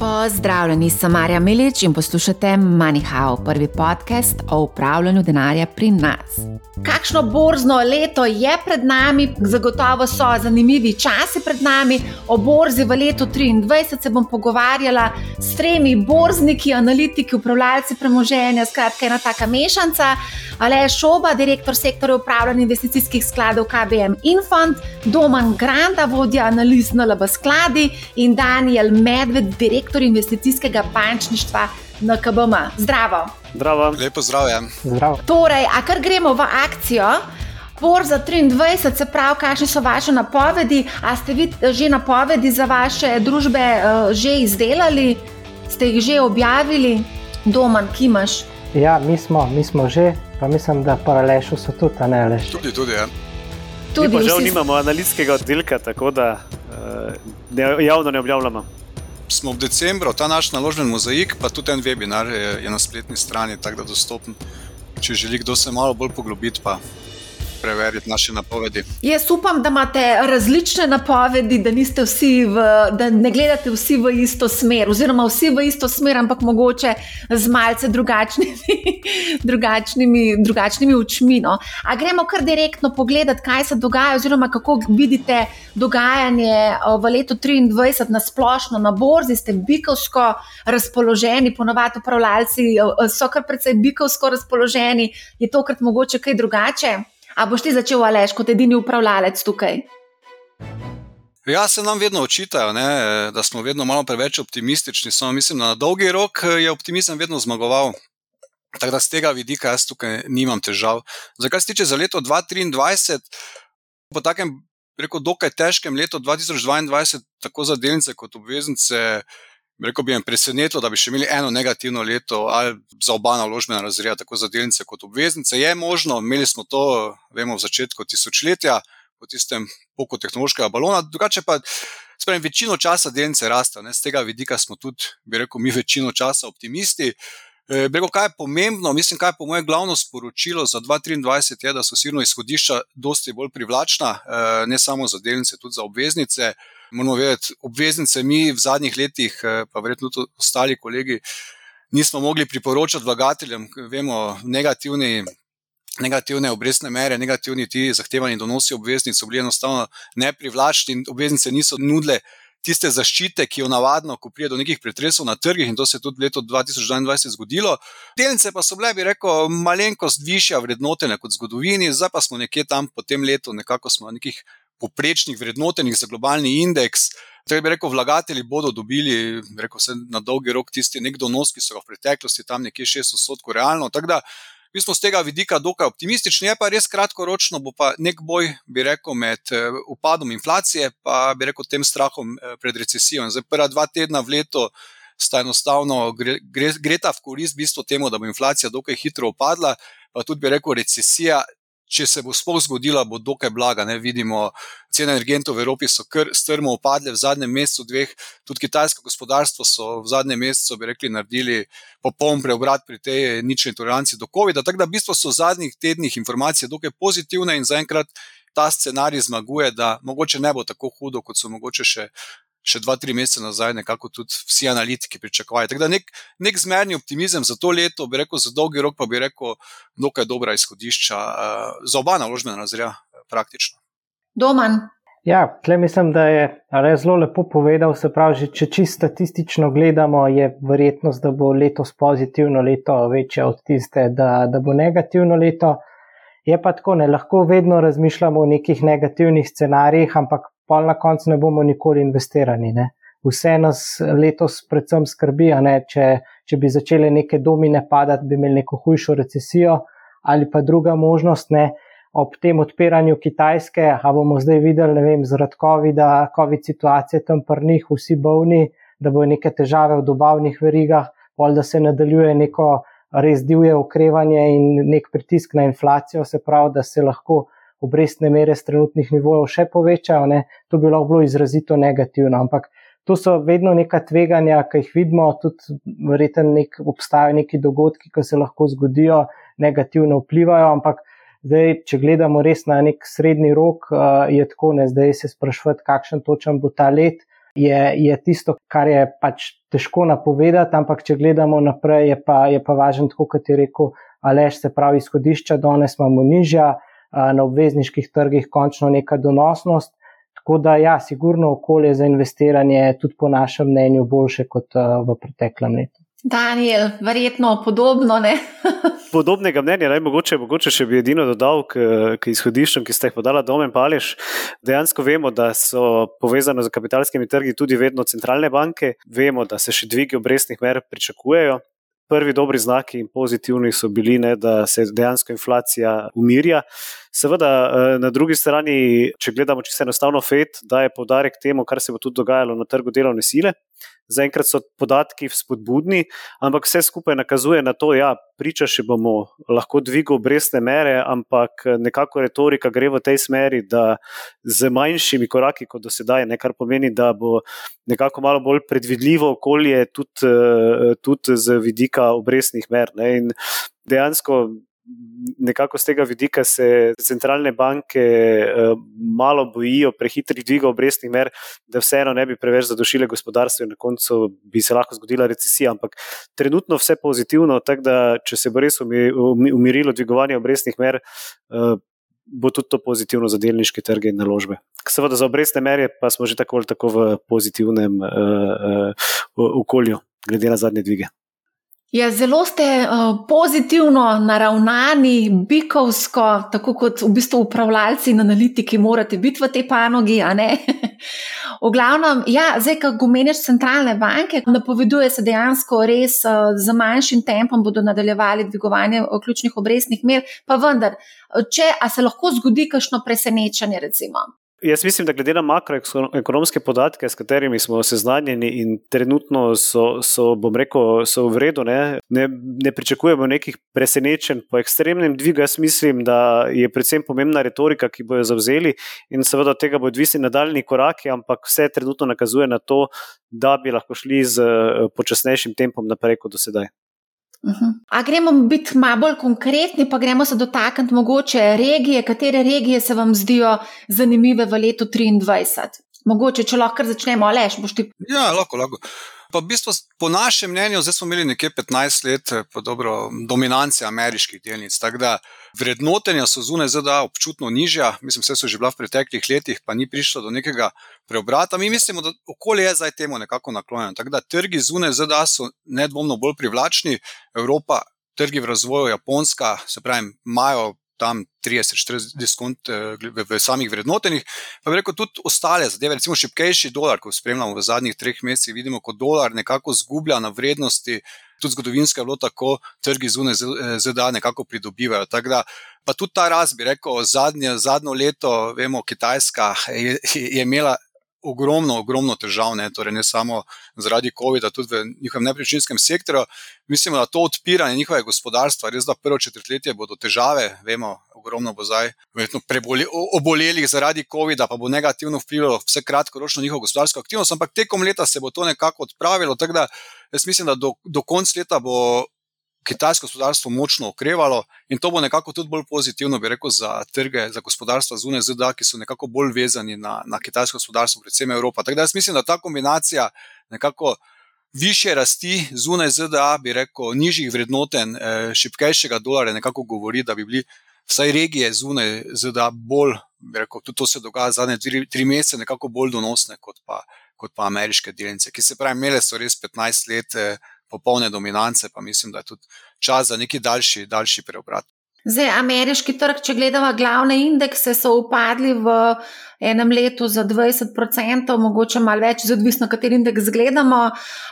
Pozdravljeni, sem Marja Milič in poslušate MoneyHow, prvi podcast o upravljanju denarja pri nas. Kakšno borzno leto je pred nami, zagotovo so zanimivi časi pred nami. O borzi v letu 2023 se bom pogovarjala s tremi borzniki, analitiki, upravljalci premoženja, skratka, ena taka mešanca. Ale Šoba, direktor sektorja upravljanja investicijskih skladov KBM Infond, Doman Granda, vodja analiz NLB skladi in Daniel Medved, direktor investicijskega bančništva NKBM. Zdravo. Zdravo. Lepo zdravje. Zdravo. Torej, a kar gremo v akcijo? Bor za 23, se pravi, kakšne so vaše napovedi? A ste vi že napovedi za vaše družbe uh, že izdelali, ste jih že objavili, Doman, ki imaš? Ja, mi smo, mi smo že, pa mislim, da paralešu so tudi, a ne lež. Tudi, tudi. Ja. Tudi mi pa žal vsi... nimamo analitskega oddelka, tako da uh, ne, javno ne objavljamo. Smo v decembru, ta naš naložben mozaik, pa tudi en webinar je, je na spletni strani, tako da dostopen. Če želi kdo se malo bolj poglobiti, pa preveriti naše napovedi. Jaz upam, da imate različne napovedi, da, v, da ne gledate vsi v isto smer, oziroma vsi v isto smer, ampak mogoče z malce drugačnimi, drugačnimi, drugačnimi učmi. No. A gremo kar direktno pogledati, kaj se dogaja, oziroma kako vidite dogajanje v letu 2023 na splošno na borzi. Ste bikovsko razpoloženi, ponovadi upravljalci so kar precej bikovsko razpoloženi, je tokrat mogoče kaj drugače. A boš ti začel, Aleš, kot edini upravljalec tukaj? Ja, se nam vedno očitajo, ne, da smo vedno malo preveč optimistični. Samo mislim, da na dolgi rok je optimizem vedno zmagoval. Tako da z tega vidika jaz tukaj nimam težav. Zakaj se tiče za leto 2023, po takem, rekel, dokaj težkem letu 2022, tako za delnice kot obveznice, Rekel bi jim presenetilo, da bi še imeli eno negativno leto ali za oba naložbena razreda, tako za delnice kot obveznice. Je možno, imeli smo to, vemo, v začetku tisočletja, po tistem poku tehnološkega balona, drugače pa. Spremem, večino časa delnice rastejo, z tega vidika smo tudi, bi rekel, mi večino časa optimisti. E, Brego, kaj je pomembno, mislim, kaj je po mojem glavno sporočilo za 2023, je, da so sirno izhodišča dosti bolj privlačna, e, ne samo za delnice, tudi za obveznice moramo vedeti, obveznice mi v zadnjih letih, eh, pa verjetno tudi ostali kolegi, nismo mogli priporočati vlagateljem, vemo, negativni. Negativne obrestne mere, negativni ti zahtevani donosi obveznic so bili enostavno neprivlačni, obveznice niso nudile tiste zaščite, ki jo navadno, ko pride do nekih pretresov na trgih, in to se je tudi leto 2022 zgodilo. Delnice pa so bile, bi rekel, malenkost višja vrednotene kot zgodovini, zdaj pa smo nekje tam po tem letu, nekako smo na nekih poprečnih vrednotenih za globalni indeks. Torej, bi rekel, vlagatelji bodo dobili, rekel na dolgi rok tisti nek donos, ki so ga v preteklosti tam nekje 6 odstotkov realno. Tako da mi smo z tega vidika dokaj optimistični, je pa res kratkoročno, bo pa nek boj, bi rekel, med eh, upadom inflacije in bi rekel tem strahom eh, pred recesijo. Zdaj, prva dva tedna v leto sta enostavno gre, gre, gre ta v korist bistvu temu, da bo inflacija dokaj hitro upadla, pa tudi bi rekel, recesija če se bo sploh zgodila, bo dokaj blaga. Ne? Vidimo, cene energentov v Evropi so kar strmo upadle v zadnjem mesecu, dveh, tudi kitajsko gospodarstvo so v zadnjem mesecu, bi rekli, naredili popoln preobrat pri tej nični toleranci do COVID-a. Tako da v bistvu so v zadnjih tednih informacije dokaj pozitivne in zaenkrat ta scenarij zmaguje, da mogoče ne bo tako hudo, kot so mogoče še še dva, tri mesece nazaj, nekako tudi vsi analitiki pričakovali. Tako da nek, nek zmerni optimizem za to leto, bi rekel, za dolgi rok, pa bi rekel, dokaj dobra izhodišča uh, za oba naložbena razreda, praktično. Doman. Ja, tle mislim, da je res zelo lepo povedal. Se pravi, že, če čisto statistično gledamo, je verjetnost, da bo letos pozitivno leto večja od tiste, da, da bo negativno leto. Je pa tako, ne lahko vedno razmišljamo o nekih negativnih scenarijih, ampak pa na koncu ne bomo nikoli investirani. Ne. Vse nas letos predvsem skrbi, če, če bi začele neke domine padati, bi imeli neko hujšo recesijo ali pa druga možnost. Ne. Ob tem odpiranju Kitajske, a bomo zdaj videli, ne vem, zaradi COVID-a, COVID situacije tam prnih, vsi bolni, da bo neke težave v dobavnih verigah, pol da se nadaljuje neko res divje okrevanje in nek pritisk na inflacijo, se pravi, da se lahko obrestne mere z trenutnih nivojev še povečajo, ne, to bi lahko bilo izrazito negativno. Ampak to so vedno neka tveganja, ki jih vidimo, tudi verjetno nek, obstajajo neki dogodki, ki se lahko zgodijo, negativno vplivajo. Ampak zdaj, če gledamo res na nek srednji rok, uh, je tako, ne zdaj se sprašvati, kakšen točen bo ta let. je, je tisto, kar je pač težko napovedati, ampak če gledamo naprej, je pa, je pa važno, tako kot je rekel Aleš, se pravi, izhodišča danes imamo nižja, na obvezniških trgih končno neka donosnost. Tako da, ja, sigurno okolje za investiranje je tudi po našem mnenju boljše kot v preteklem letu. Daniel, verjetno podobno. Podobnega mnenja, naj mogoče, mogoče še bi edino dodal k, k izhodiščem, ki ste jih podala Domen Pališ. Dejansko vemo, da so povezane z kapitalskimi trgi tudi vedno centralne banke, vemo, da se še dvigi obrestnih mer pričakujejo. Prvi dobri znaki in pozitivni so bili, ne, da se dejansko inflacija umirja. Seveda, eh, na drugi strani, če gledamo čisto enostavno FED, daje podarek temu, kar se bo tudi dogajalo na trgu delovne sile. Zaenkrat so podatki spodbudni, ampak vse skupaj nakazuje na to, da ja, priča še bomo lahko dvigali obrestne mere, ampak nekako retorika gre v tej smeri, da z manjšimi koraki kot do sedaj, ne, kar pomeni, da bo nekako malo bolj predvidljivo okolje tudi, eh, tudi z vidika obrestnih mer. Ne, in dejansko nekako z tega vidika se centralne banke uh, malo bojijo prehitrih dvigov obrestnih mer, da vseeno ne bi preveč zadošile gospodarstvo in na koncu bi se lahko zgodila recesija. Ampak trenutno vse pozitivno, tako da če se bo res umirilo dvigovanje obrestnih mer. Uh, Bo tudi to pozitivno za delniške trge in naložbe. Seveda, za obrestne mere pa smo že tako ali tako v pozitivnem uh, uh, okolju, glede na zadnje dvige. Ja, zelo ste uh, pozitivno naravnani, bikovsko, tako kot v bistvu upravljalci in analitiki, morate biti v tej panogi. v glavnem, ja, zdaj, ko omeniš centralne banke, napoveduje se dejansko res uh, z manjšim tempom bodo nadaljevali dvigovanje ključnih obrestnih mer, pa vendar, če se lahko zgodi kakšno presenečenje, recimo. Jaz mislim, da glede na makroekonomske podatke, s katerimi smo seznanjeni in trenutno so, so bom rekel, so v redu, ne, ne, ne pričakujemo nekih presenečenj po ekstremnem dvigu. Jaz mislim, da je predvsem pomembna retorika, ki bojo zavzeli in seveda tega bo odvisni nadaljni koraki, ampak vse trenutno nakazuje na to, da bi lahko šli z počasnejšim tempom naprej kot do sedaj. Uh -huh. A gremo biti malo bolj konkretni, pa gremo se dotakniti mogoče regije, katere regije se vam zdijo zanimive v letu 2023. Mogoče, če lahko začnemo, ali boš ti. Ja, lahko, lahko. Pa v bistvu, po našem mnenju, zdaj smo imeli nekje 15 let eh, dobro dominanci ameriških delnic. Tako da vrednotenja so zunaj ZDA občutno nižja, mislim, vse so že bila v preteklih letih, pa ni prišlo do nekega preobrata. Mi mislimo, da okolje je zdaj temu nekako naklonjeno. Tako da trgi zunaj ZDA so nedvomno bolj privlačni, Evropa, trgi v razvoju, Japonska, se pravi, imajo tam 30-40 diskont eh, v, v samih vrednotenih. Pa reko tudi ostale zadeve, recimo šipkejši dolar, ko spremljamo v zadnjih treh mesecih, vidimo, kot dolar nekako zgublja na vrednosti. Tudi zgodovinsko je bilo tako, trgi zunaj ZDA nekako pridobivajo. Da, pa tudi ta rast, bi rekel, zadnje, zadnjo leto, vemo, Kitajska je, je imela ogromno, ogromno težav, ne, torej ne samo zaradi COVID-a, tudi v njihovem nepremičninskem sektorju. Mislimo, da to odpiranje njihovega gospodarstva, res da prvo četrtletje bodo težave, vemo, ogromno bo zdaj preboli, obolelih zaradi COVID-a, pa bo negativno vplivalo vse kratkoročno njihovo gospodarsko aktivnost, ampak tekom leta se bo to nekako odpravilo. Tako da jaz mislim, da do, do konca leta bo kitajsko gospodarstvo močno okrevalo in to bo nekako tudi bolj pozitivno, bi rekel, za trge, za gospodarstva zunaj ZDA, ki so nekako bolj vezani na, na kitajsko gospodarstvo, predvsem Evropa. Tako da jaz mislim, da ta kombinacija nekako. Više rasti zunaj ZDA, bi rekel, nižjih vrednoten, eh, šipkejšega dolarja, nekako govori, da bi bili vsaj regije zunaj ZDA bolj, bi rekel, tudi to se dogaja zadnje tri, tri mesece, nekako bolj donosne kot pa, kot pa ameriške delnice, ki se pravi, imele so res 15 let eh, popolne dominance, pa mislim, da je tudi čas za neki daljši, daljši preobrat. Zdaj, ameriški trg, če gledamo glavne indekse, so upadli v enem letu za 20%, mogoče malo več, odvisno, kateri indeks gledamo.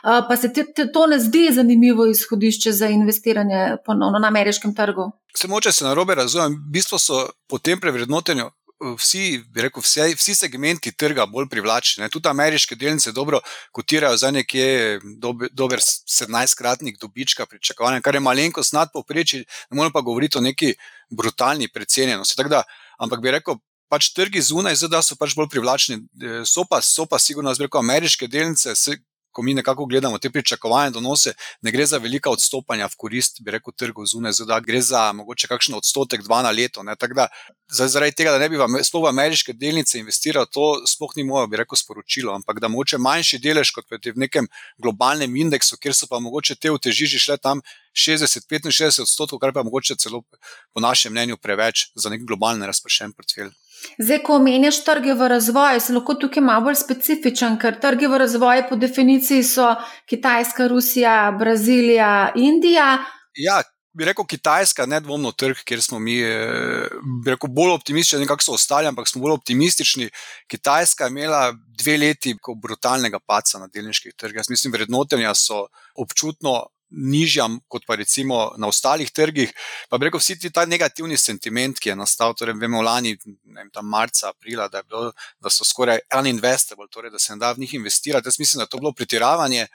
Pa se ti to ne zdi zanimivo izhodišče za investiranje ponovno na ameriškem trgu? Se moče se na robe razumem. V bistvu so po tem prevrednotenju vsi, bi rekel, vsi, vsi segmenti trga bolj privlačni. Ne. Tudi ameriške delnice dobro kotirajo za nekje dober, dober 17-kratnik dobička pričakovanja, kar je malenkost nad povprečjem, ne moremo pa govoriti o neki brutalni precenjenosti. Da, ampak bi rekel, pač trgi zunaj ZDA so pač bolj privlačni, so pa, so pa sigurno, da so ameriške delnice. Ko mi nekako gledamo te pričakovane donose, ne gre za velika odstopanja v korist, bi rekel, trgov zunaj, zdaj gre za mogoče kakšen odstotek, dva na leto. Da, zaradi tega, da ne bi v, sploh v ameriške delnice investiral, to sploh ni moje, bi rekel, sporočilo, ampak da mogoče manjši delež kot v nekem globalnem indeksu, kjer so pa mogoče te utežiži šle tam 60-65 odstotkov, kar pa mogoče celo po našem mnenju preveč za nek globalni razpršen portfelj. Zdaj, ko omenjaš trge v razvoju, se lahko tukaj malo bolj specifičen, ker trge v razvoju po definiciji so Kitajska, Rusija, Brazilija, Indija. Ja, bi rekel Kitajska, nedvomno trg, kjer smo mi eh, rekel, bolj optimistični, nekako so ostali, ampak smo bolj optimistični. Kitajska je imela dve leti brutalnega paca na delniških trgih. Jaz mislim, vrednotenja so občutno nižja kot pa recimo na ostalih trgih. Pa bi rekel, vsi ti ta negativni sentiment, ki je nastal, torej vemo, lani, vem, tam marca, aprila, da, bilo, da so skoraj uninvestable, torej da se ne da v njih investirati. Jaz mislim, da je to bilo pretiravanje.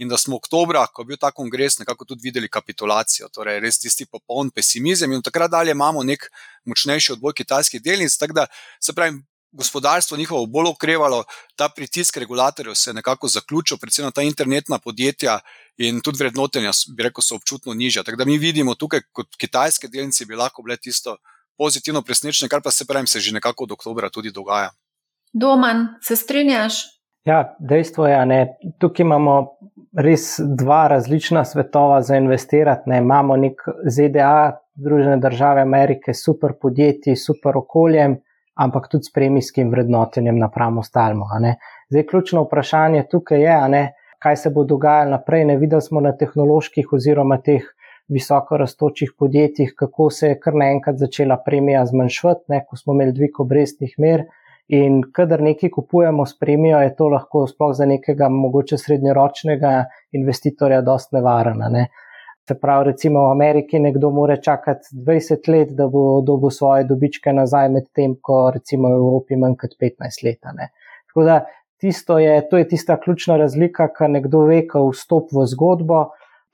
In da smo oktobra, ko je bil ta kongres, nekako tudi videli kapitulacijo, torej res tisti popoln pesimizem, in od takrat dalje imamo nek močnejši odboj kitajskih delnic. Tako da se pravi, gospodarstvo njihovo bolj okrevalo, ta pritisk regulatorjev se je nekako zaključil, predvsem ta internetna podjetja in tudi vrednotenja, bi rekel, so občutno nižja. Tako da mi vidimo tukaj, kot kitajske delnice, bi lahko bile tisto pozitivno presenečenje, kar pa se pravi, se že nekako od oktobra tudi dogaja. Doman, se strinjaš? Ja, dejstvo je, da tukaj imamo res dva različna svetova za investirati. Ne. Imamo nek ZDA, Združene države Amerike, super podjetji, super okoljem ampak tudi s premijskim vrednotenjem napram ostalmu. Zdaj, ključno vprašanje tukaj je, ne, kaj se bo dogajalo naprej. Ne videli smo na tehnoloških oziroma teh visoko raztočih podjetjih, kako se je kar naenkrat začela premija zmanjšati, ne, ko smo imeli dvig obrestnih mer. In kadar nekaj kupujemo s premijo, je to lahko sploh za nekega mogoče srednjeročnega investitorja dost nevarno. Ne. Se pravi, recimo v Ameriki nekdo mora čakati 20 let, da bo dobil svoje dobičke nazaj, medtem ko recimo v Evropi manj kot 15 let. Ne. Tako da je, to je tista ključna razlika, kar nekdo ve, ko vstop v zgodbo.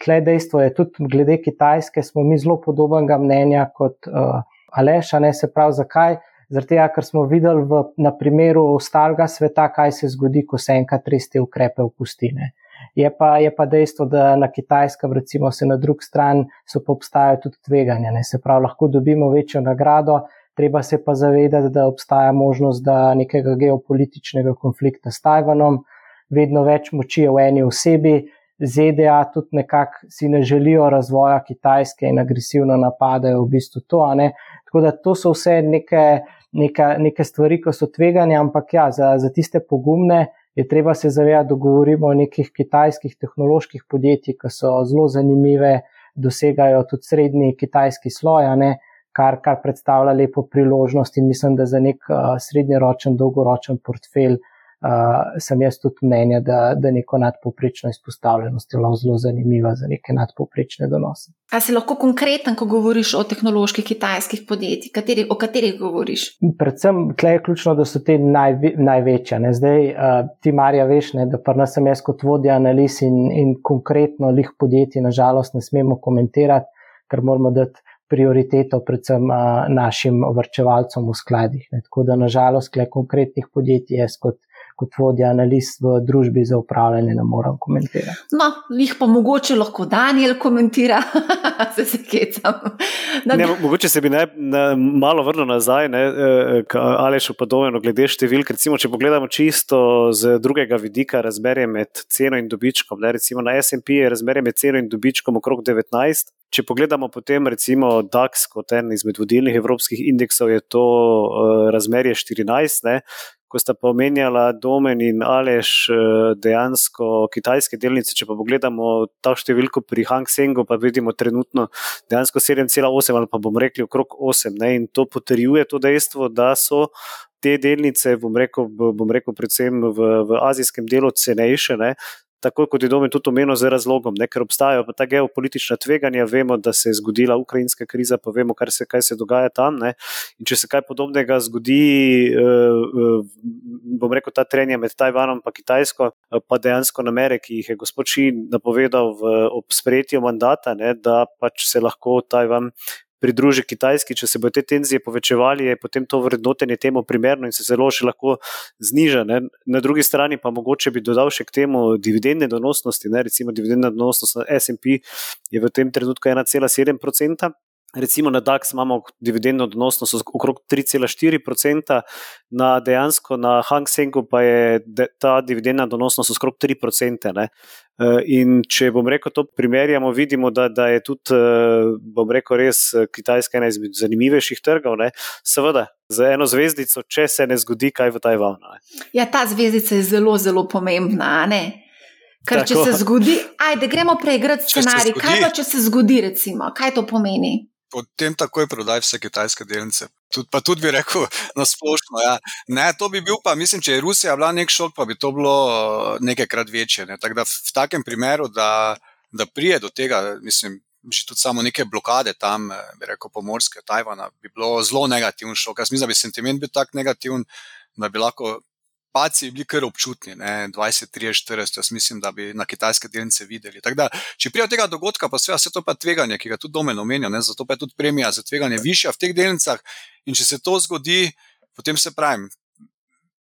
Tle dejstvo je tudi glede Kitajske, smo mi zelo podobnega mnenja kot uh, Aleša, ne se pravi, zakaj. Tega, ker smo videli v, na primeru ostalega sveta, kaj se zgodi, ko se enkrat res te ukrepe opustine. Je pa, je pa dejstvo, da na kitajskem, recimo, se na drugi strani so pa obstajajo tudi tveganja. Ne? Se pravi, lahko dobimo večjo nagrado, treba se pa zavedati, da obstaja možnost, da nekega geopolitičnega konflikta s Tajvanom, vedno več moči je v eni osebi. ZDA tudi nekako si ne želijo razvoja Kitajske in agresivno napadajo v bistvu to. Tako da to so vse neke, neke, neke stvari, ki so tveganja, ampak ja, za, za tiste pogumne je treba se zavedati, da govorimo o nekih kitajskih tehnoloških podjetjih, ki so zelo zanimive, dosegajo tudi srednji kitajski sloj, kar, kar predstavlja lepo priložnost in mislim, da za nek uh, srednjeročen, dolgoročen portfelj uh, sem jaz tudi mnenja, da, da neko nadpoprečno izpostavljenost je lahko zelo zanimiva za neke nadpoprečne donose. A si lahko konkreten, ko govoriš o tehnoloških kitajskih podjetjih, kateri, o katerih govoriš? Predvsem tle je ključno, da so te najve, največje. Ne? Zdaj, uh, ti Marja, veš, ne, da pa nas sem jaz kot vodja analiz in, in konkretno lih podjetij, nažalost, ne smemo komentirati, ker moramo dati. Prioriteto, predvsem uh, našim vrčevalcem v skladih. Ne. Tako da, nažalost, le konkretnih podjetij, jaz kot kot vodja analiz v družbi za upravljanje ne morem komentirati. No, jih pa mogoče lahko Daniel komentira, se se kecam. Ne, mogoče se bi ne, ne, malo vrnil nazaj, ali še podobno glede številk. Recimo, če pogledamo čisto z drugega vidika razmerje med ceno in dobičkom. Ne, recimo na SP je razmerje med ceno in dobičkom okrog 19. Če pogledamo potem recimo DAX kot en izmed vodilnih evropskih indeksov, je to uh, razmerje 14. Ne ko sta pomenjala Domen in Aleš eh, dejansko kitajske delnice. Če pa pogledamo ta številko pri Hang Sengu, pa vidimo trenutno dejansko 7,8 ali pa bomo rekli okrog 8. Ne? In to potrjuje to dejstvo, da so. Te delnice, bom rekel, bom rekel predvsem v, v azijskem delu, cenejše, ne, tako kot je Domen tudi omenil, z razlogom, ne, ker obstajajo ta geopolitična tveganja. Vemo, da se je zgodila ukrajinska kriza, pa vemo, se, kaj se dogaja tam. Ne. In če se kaj podobnega zgodi, uh, bom rekel, ta trenja med Tajvanom in Kitajsko, uh, pa dejansko namere, ki jih je gospod Ši napovedal v, ob sprejetju mandata, ne, da pač se lahko Tajvan pridruži Kitajski. Če se bo te tenzije povečevali, je potem to vrednotenje temu primerno in se zelo še lahko zniža. Ne. Na drugi strani pa mogoče bi dodal še k temu dividendne donosnosti. Ne. Recimo dividendna donosnost na SP je v tem trenutku 1,7 odstotka. Recimo na DAX imamo dividendno donosnost okrog 3,4%, na dejansko na Hang Sengu pa je ta dividendna donosnost okrog 3%. Ne. Eh, in če bom rekel to primerjamo, vidimo, da, da je tudi, eh, bom rekel, res eh, Kitajska ena izmed zanimivejših trgov. Ne. Seveda, za eno zvezdico, če se ne zgodi kaj v Tajvanu. Ja, ta zvezdica je zelo, zelo pomembna. Ker če se zgodi, ajde, gremo preigrati scenarij. Kaj pa če se zgodi, recimo, kaj to pomeni? Potem takoj prodaj vse kitajske delnice. Tud, pa tudi bi rekel, na splošno. Ja. Ne, to bi bil pa, mislim, če je Rusija bila nek šok, pa bi to bilo eh, nekajkrat večje. Ne. Tako da v, v takem primeru, da, da prije do tega, mislim, že tudi samo neke blokade tam, eh, bi rekel, pomorske, Tajvana, bi bilo zelo negativen šok. Jaz mislim, da bi sentiment bil tak negativen, da bi lahko paci bili kar občutni, ne, 20, 30, 40, jaz mislim, da bi na kitajske delnice videli. Da, če pride od tega dogodka, pa se to pa tveganje, ki ga tudi domen omenja, ne, zato pa je tudi premija za tveganje višja v teh delnicah. In če se to zgodi, potem se pravim,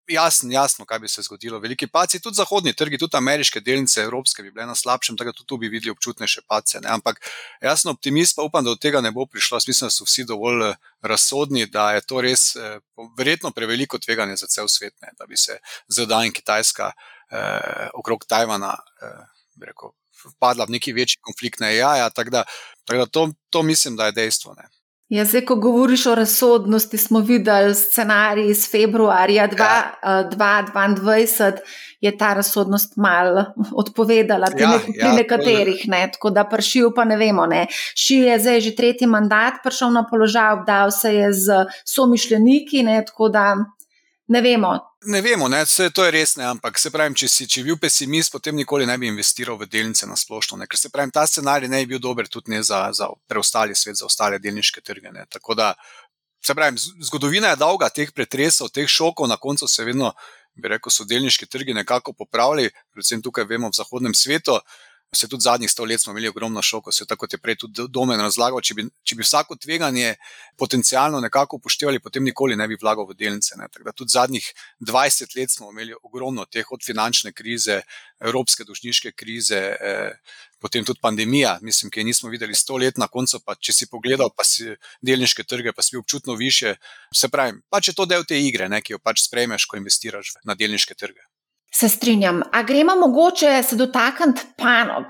jasno, jasno, kaj bi se zgodilo. Veliki paci, tudi zahodni trgi, tudi ameriške delnice, evropske, bi bile na slabšem, tako da tudi tu bi videli občutnejše pace. Ne? Ampak jasno, optimist pa upam, da do tega ne bo prišlo. Mislim, da so vsi dovolj eh, razsodni, da je to res eh, verjetno preveliko tveganje za cel svet, ne? da bi se ZDA in Kitajska eh, okrog Tajvana. Eh, padla v neki večji konflikt na AI. Tako da, tak da to, to mislim, da je dejstvo. Ne. Ja, zdaj, ko govoriš o razsodnosti, smo videli scenarij iz februarja 2022, ja. je ta razsodnost mal odpovedala pri, ja, ne, pri ja, nekaterih, ne, tako da pršil pa ne vemo. Ne. Šil je zdaj že tretji mandat, prišel na položaj, obdal se je z somišljeniki, ne, tako da ne vemo, Ne vemo, ne, vse to je res, ne, ampak se pravi, če si če bil pesimist, potem nikoli ne bi investiral v delnice na splošno. Ne, ker se pravi, ta scenarij ne bi bil dober tudi ne za, za preostali svet, za ostale delniške trge. Ne. Tako da, se pravi, zgodovina je dolga teh pretresov, teh šokov, na koncu se vedno, bi rekel, so delniški trgi nekako popravili, predvsem tukaj vemo v zahodnem svetu. Se tudi zadnjih sto let smo imeli ogromno šokov, se tako je prej tudi domen razlagal. Če bi, če bi vsako tveganje potencialno nekako upoštevali, potem nikoli ne bi vlagal v delnice. Tako da tudi zadnjih 20 let smo imeli ogromno teh od finančne krize, evropske dužniške krize, eh, potem tudi pandemija, mislim, ki je nismo videli sto let na koncu. Pa, če si pogledal, pa si delniške trge, pa si občutno više. Se pravi, pač je to del te igre, ne, ki jo pač sprejmeš, ko investiraš na delniške trge. Se strinjam. A gremo mogoče se dotakniti panog?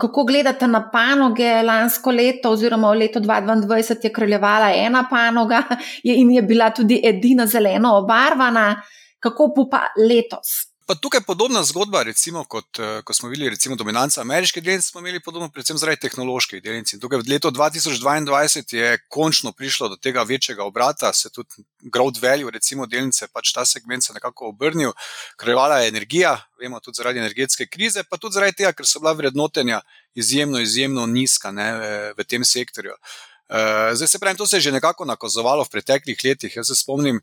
Kako gledate na panoge lansko leto, oziroma leto 2022 je kraljevala ena panoga in je bila tudi edina zeleno obarvana, kako pa letos? Pa tukaj je podobna zgodba, recimo, kot eh, ko smo videli, recimo, dominanca ameriške delnice, smo imeli podobno, predvsem zaradi tehnoloških delnic. In tukaj v letu 2022 je končno prišlo do tega večjega obrata, se tudi growth value, recimo, delnice, pač ta segment se nekako obrnil, kraljevala je energija, vemo tudi zaradi energetske krize, pa tudi zaradi tega, ker so bila vrednotenja izjemno, izjemno nizka ne, v tem sektorju. Eh, zdaj se pravi, to se je že nekako nakazovalo v preteklih letih. Jaz se spomnim,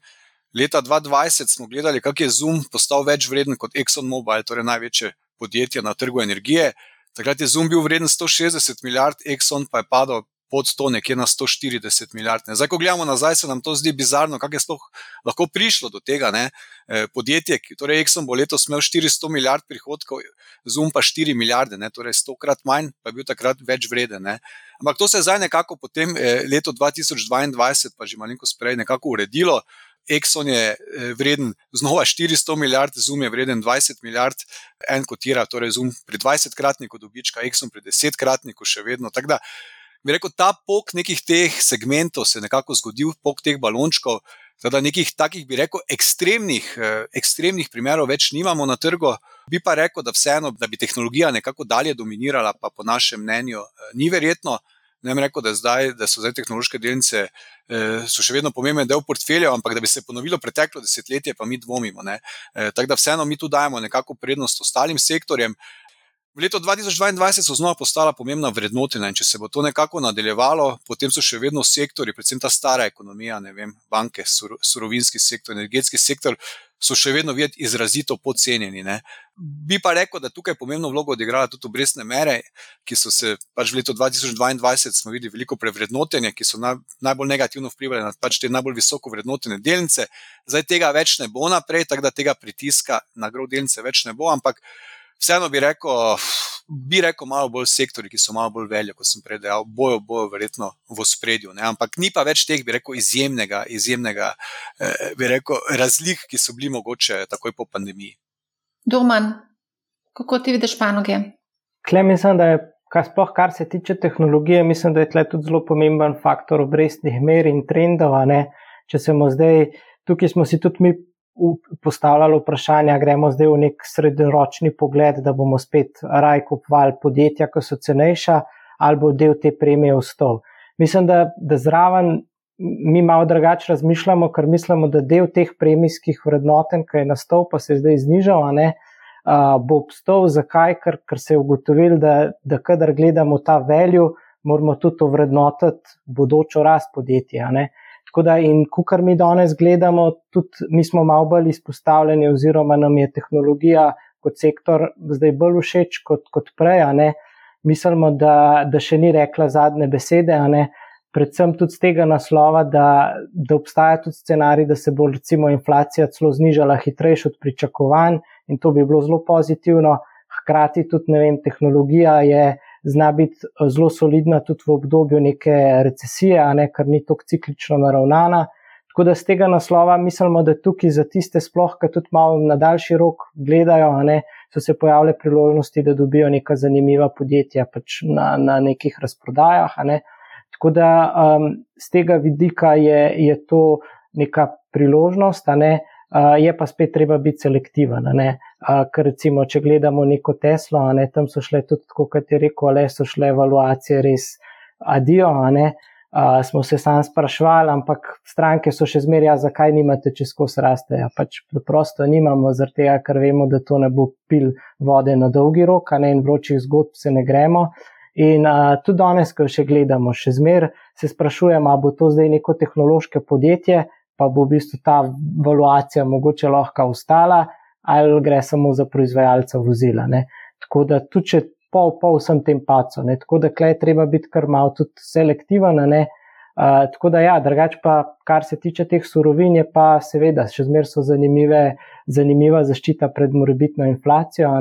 Leta 2020 smo gledali, kako je Zoom postal več vreden kot ExxonMobil, torej največje podjetje na trgu energije. Takrat je Zoom bil vreden 160 milijard, Exxon pa je padel pod to nekje na 140 milijard. Zdaj, ko gledamo nazaj, se nam to zdi bizarno, kako je sploh lahko prišlo do tega. Ne? E, podjetje, torej Exxon bo letos imel 400 milijard prihodkov, Zoom pa 4 milijarde, ne? torej 100 krat manj, pa je bil takrat več vreden. Ne? Ampak to se je zdaj nekako potem, eh, leto 2022, pa že malo prej, nekako uredilo. Exxon je eh, vreden znova 400 milijard, Zoom je vreden 20 milijard, en kotira, torej Zoom pri 20-kratniku dobička, Exxon pri 10-kratniku še vedno. Tako da bi rekel, ta pok nekih teh segmentov se je nekako zgodil, pok teh balončkov. Da nekih takih, bi rekel, ekstremnih, eh, ekstremnih primerov več nimamo na trgu, bi pa rekel, da vseeno, da bi tehnologija nekako dalje dominirala, pa po našem mnenju eh, ni verjetno. Ne vem, rekel, da, zdaj, da so zdaj tehnološke delnice eh, še vedno pomemben del portfelja, ampak da bi se ponovilo preteklo desetletje, pa mi dvomimo. Eh, Tako da vseeno mi tu dajemo nekako prednost ostalim sektorjem. V letu 2022 so znova postala pomembna vrednotina in če se bo to nekako nadaljevalo, potem so še vedno sektori, predvsem ta stara ekonomija, ne vem, banke, surovinski sektor, energetski sektor, so še vedno videti izrazito podcenjeni. Ne. Bi pa rekel, da tukaj pomembno vlogo odigrala tudi obrestne mere, ki so se pač v letu 2022 smo videli veliko prevrednotenja, ki so na, najbolj negativno vplivali na pač te najbolj visoko vrednotene delnice. Zdaj tega več ne bo naprej, tako da tega pritiska na grov delnice več ne bo, ampak vseeno bi rekel, bi rekel, malo bolj sektori, ki so malo bolj veliki, kot sem prej dejal, bojo, bojo verjetno v spredju. Ne? Ampak ni pa več teh, bi rekel, izjemnega, izjemnega eh, bi rekel, razlik, ki so bili mogoče takoj po pandemiji. Doman, kako ti vidiš panoge? Klej mislim, da je. Kar, sploh, kar se tiče tehnologije, mislim, da je tukaj tudi zelo pomemben faktor obrestnih mer in trendov. Če se bomo zdaj, tukaj smo si tudi mi postavljali vprašanja, gremo zdaj v nek srednjeročni pogled, da bomo spet raj kupovali podjetja, ki so cenejša, ali bo del te premije vstal. Mislim, da, da zraven mi malo drugače razmišljamo, ker mislimo, da del teh premijskih vrednoten, ki je nastal, pa se je zdaj znižal, ne, uh, bo obstal. Zakaj? Ker, ker se je ugotovil, da, da kadar gledamo ta veljo, moramo tudi ovrednotiti bodočo rast podjetja. Ne. Tako da, in kar mi danes gledamo, tudi mi smo malo bolj izpostavljeni, oziroma nam je tehnologija kot sektor zdaj bolj všeč kot, kot prej. Mislimo, da, da še ni rekla zadnje besede, predvsem tudi z tega naslova, da, da obstaja tudi scenarij, da se bo recimo inflacija celo znižala hitrejše od pričakovanj in to bi bilo zelo pozitivno. Hkrati tudi, ne vem, tehnologija je zna biti eh, zelo solidna tudi v obdobju neke recesije, a ne kar ni tako ciklično naravnana. Tako da z tega naslova mislimo, da tukaj za tiste, sploh, ki tudi malo na daljši rok gledajo, ne, so se pojavile priložnosti, da dobijo neka zanimiva podjetja pač na, na nekih razprodajah. Ne. Tako da um, z tega vidika je, je to neka priložnost, ne. Uh, je pa spet treba biti selektiven. Uh, ker recimo, če gledamo neko Teslo, ne, tam so šle tudi, kot je rekel, le so šle evaluacije res adijo. Uh, smo se sam sprašvali, ampak stranke so še zmeraj, ja, zakaj nimate čez kos raste. Ja, pač preprosto nimamo, zaradi tega, ker vemo, da to ne bo pil vode na dolgi rok, a ne in vročih zgodb se ne gremo. In uh, tudi danes, ko še gledamo, še zmeraj se sprašujemo, ali bo to zdaj neko tehnološko podjetje, pa bo v bistvu ta valuacija mogoče lahko ostala, ali gre samo za proizvajalca vozila. Ne. Tako da tudi če pol, pol vsem tem pacu, ne. tako da klej treba biti kar malo tudi selektiven. Uh, tako da, ja, drugače pa, kar se tiče teh surovin, je pa seveda še zmeraj so zanimive, zanimiva zaščita pred morebitno inflacijo.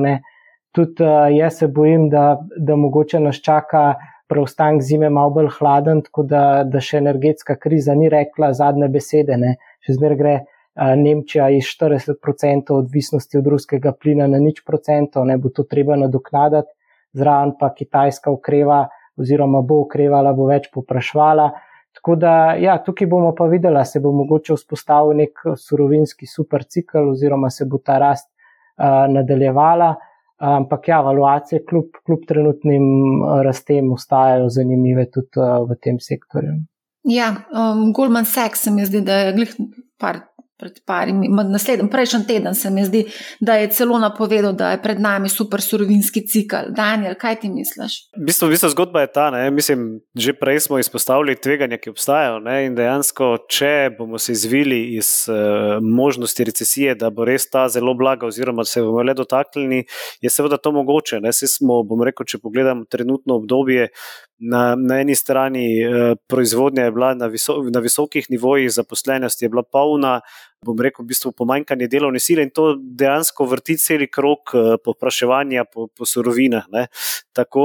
Tudi uh, jaz se bojim, da, da mogoče nas čaka preostanek zime malo bolj hladen, tako da, da še energetska kriza ni rekla zadnje besede. Ne. Še zmeraj gre Nemčija iz 40% odvisnosti od ruskega plina na nič procentov, ne bo to treba nadoknaditi, zraven pa Kitajska ukreva oziroma bo ukrevala, bo več poprašvala. Tako da, ja, tukaj bomo pa videli, se bo mogoče vzpostavil nek surovinski supercikl oziroma se bo ta rast uh, nadaljevala. Ampak ja, valuacije kljub, kljub trenutnim rastem ostajajo zanimive tudi uh, v tem sektorju. Ja, um, Goldman Sachs se mi zdi, da je glih par pred parimi, naslednji, prejšnji teden se mi zdi, da je celo napovedal, da je pred nami super surovinski cikl. Daniel, kaj ti misliš? V bistvu, v bistvu zgodba je ta, ne? mislim, že prej smo izpostavili tveganja, ki obstajajo. Ne? In dejansko, če bomo se izvili iz uh, možnosti recesije, da bo res ta zelo blaga, oziroma se bomo le dotaknili, je seveda to mogoče. Smo, rekel, če pogledamo trenutno obdobje, Na, na eni strani eh, proizvodnja je bila na, viso, na visokih nivojih, zaposlenost je bila polna, bom rekel, v bistvu pomanjkanje delovne sile in to dejansko vrti cel krok eh, povpraševanja po, po surovinah, ne? tako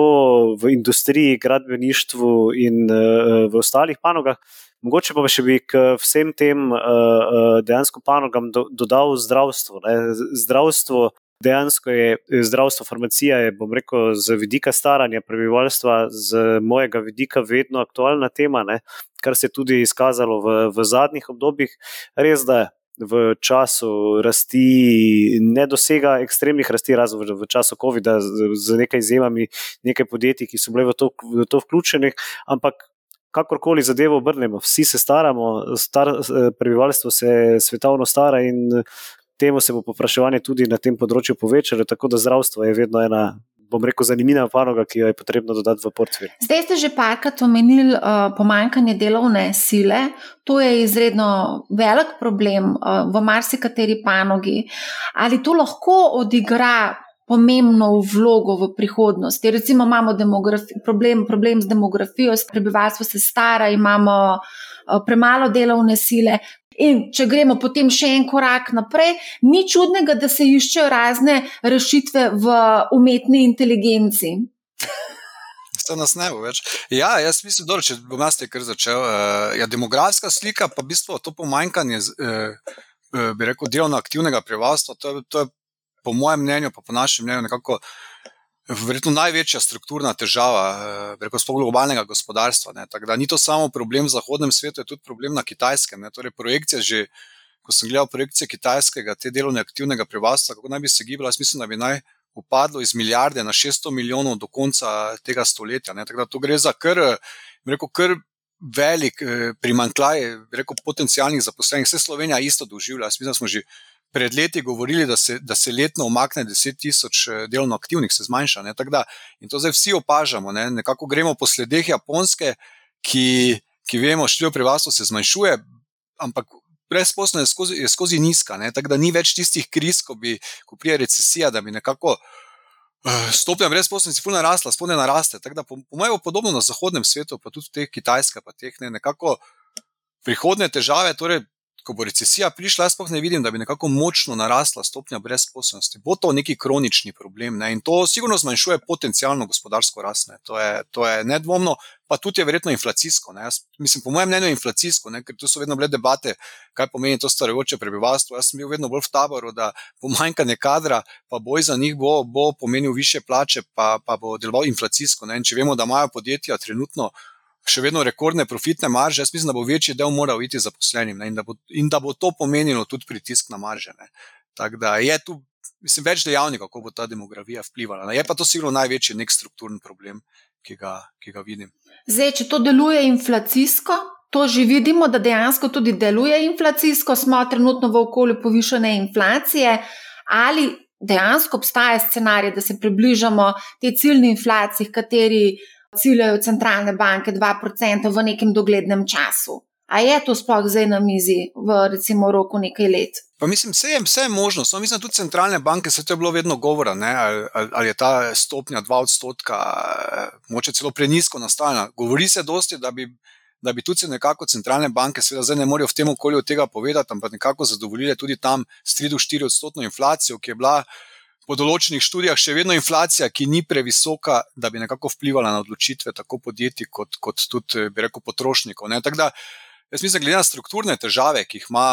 v industriji, gradbeništvu in eh, v ostalih panogah. Mogoče pa še bi k vsem tem uh, dejansko panogam do, dodal zdravstvo. Ne? Zdravstvo dejansko je zdravstvo, farmacija, je, bom rekel, z vidika staranja prebivalstva, z mojega vidika, vedno aktualna tema, ne? kar se je tudi izkazalo v, v zadnjih obdobjih. Res da. V času rasti ne dosega ekstremnih rasti, razen v času COVID-a, z nekaj izjemami, nekaj podjetij, ki so bile v to, v to vključene, ampak kakorkoli zadevo obrnemo, vsi se staramo, star, prebivalstvo se svetovno stara in temu se bo popraševanje tudi na tem področju povečalo, tako da zdravstvo je vedno ena bom rekel, zanimiva panoga, ki jo je potrebno dodati v portfelj. Zdaj ste že parkrat omenili uh, pomankanje delovne sile. To je izredno velik problem uh, v marsikateri panogi. Ali to lahko odigra pomembno vlogo v prihodnosti? Recimo imamo problem, problem z demografijo, prebivalstvo se stara, imamo uh, premalo delovne sile. In če gremo potem še en korak naprej, ni čudnega, da se iščejo razne rešitve v umetni inteligenci. To nas ne bo več. Ja, jaz mislim, da če bom jaz te kar začel. Uh, ja, demografska slika, pa v bistvu to pomanjkanje, uh, bi rekel, delovno aktivnega prebivalstva, to, to je po mojem mnenju, pa po našem mnenju, nekako verjetno največja strukturna težava, eh, rekel sploh globalnega gospodarstva. Tako da ni to samo problem v zahodnem svetu, je tudi problem na kitajskem. Ne? Torej, projekcija že. Ko sem gledal projekcije kitajskega, te delovne aktivnega prebivalstva, kako naj bi se gibalo, mislim, da bi naj upadlo iz milijarde na 600 milijonov do konca tega stoletja. Ne. Tako da to gre za kar, rekel, kar velik eh, primankljaj, rekel, potencijalnih zaposlenih. Vse Slovenija isto doživlja. Mislim, da smo že pred leti govorili, da se, da se letno omakne 10 tisoč eh, delovno aktivnih, se zmanjša. Da, in to zdaj vsi opažamo. Ne? Nekako gremo po sledeh Japonske, ki, ki vemo, število prebivalstva se zmanjšuje, ampak brezposobnost je skozi, je skozi nizka. Tako da ni več tistih kriz, ko bi, ko prije recesija, da bi nekako. Eh, stopnja brezposobnosti je fulno narasla, spone naraste. Tako da, po, po mojem, podobno na zahodnem svetu, pa tudi te kitajske, pa teh ne, nekako prihodne težave, torej ko bo recesija prišla, jaz pa ne vidim, da bi nekako močno narasla stopnja brezposobnosti. Bo to neki kronični problem ne? in to sigurno zmanjšuje potencijalno gospodarsko rast. Ne? To, je, to je nedvomno, pa tudi je verjetno inflacijsko. Jaz, mislim, po mojem mnenju inflacijsko, ne? ker tu so vedno bile debate, kaj pomeni to starajoče prebivalstvo. Jaz sem bil vedno bolj v taboru, da pomanjkanje kadra, pa boj za njih bo, bo pomenil više plače, pa, pa bo deloval inflacijsko. Ne? In če vemo, da imajo podjetja trenutno še vedno rekordne profitne marže, jaz mislim, da bo večji del moral iti zaposlenim ne, in, da bo, in da bo to pomenilo tudi pritisk na marže. Tako da je tu, mislim, več dejavnikov, kako bo ta demografija vplivala. Ne. Je pa to sigurno največji nek strukturni problem, ki ga, ki ga vidim. Zdaj, če to deluje inflacijsko. To že vidimo, da dejansko tudi deluje inflacijsko, smo trenutno v okolju povišene inflacije, ali dejansko obstaja scenarij, da se približamo tej ciljni inflaciji, kateri ciljajo centralne banke 2% v nekem doglednem času. A je to sploh zdaj na mizi v recimo roku nekaj let? Pa mislim, vse je, vse je možno. So, mislim, tudi centralne banke, se to je bilo vedno govora, ali, ali je ta stopnja 2 odstotka, moče celo prenisko nastavljena. Govori se dosti, da bi, da bi tudi nekako centralne banke, seveda zdaj ne morejo v tem okolju tega povedati, ampak nekako zadovoljile tudi tam s 3 do 4 odstotno inflacijo, ki je bila po določenih študijah še vedno inflacija, ki ni previsoka, da bi nekako vplivala na odločitve tako podjetij, kot, kot tudi, bi rekel, potrošnikov. Da, jaz mislim, glede na strukturne težave, ki jih ima.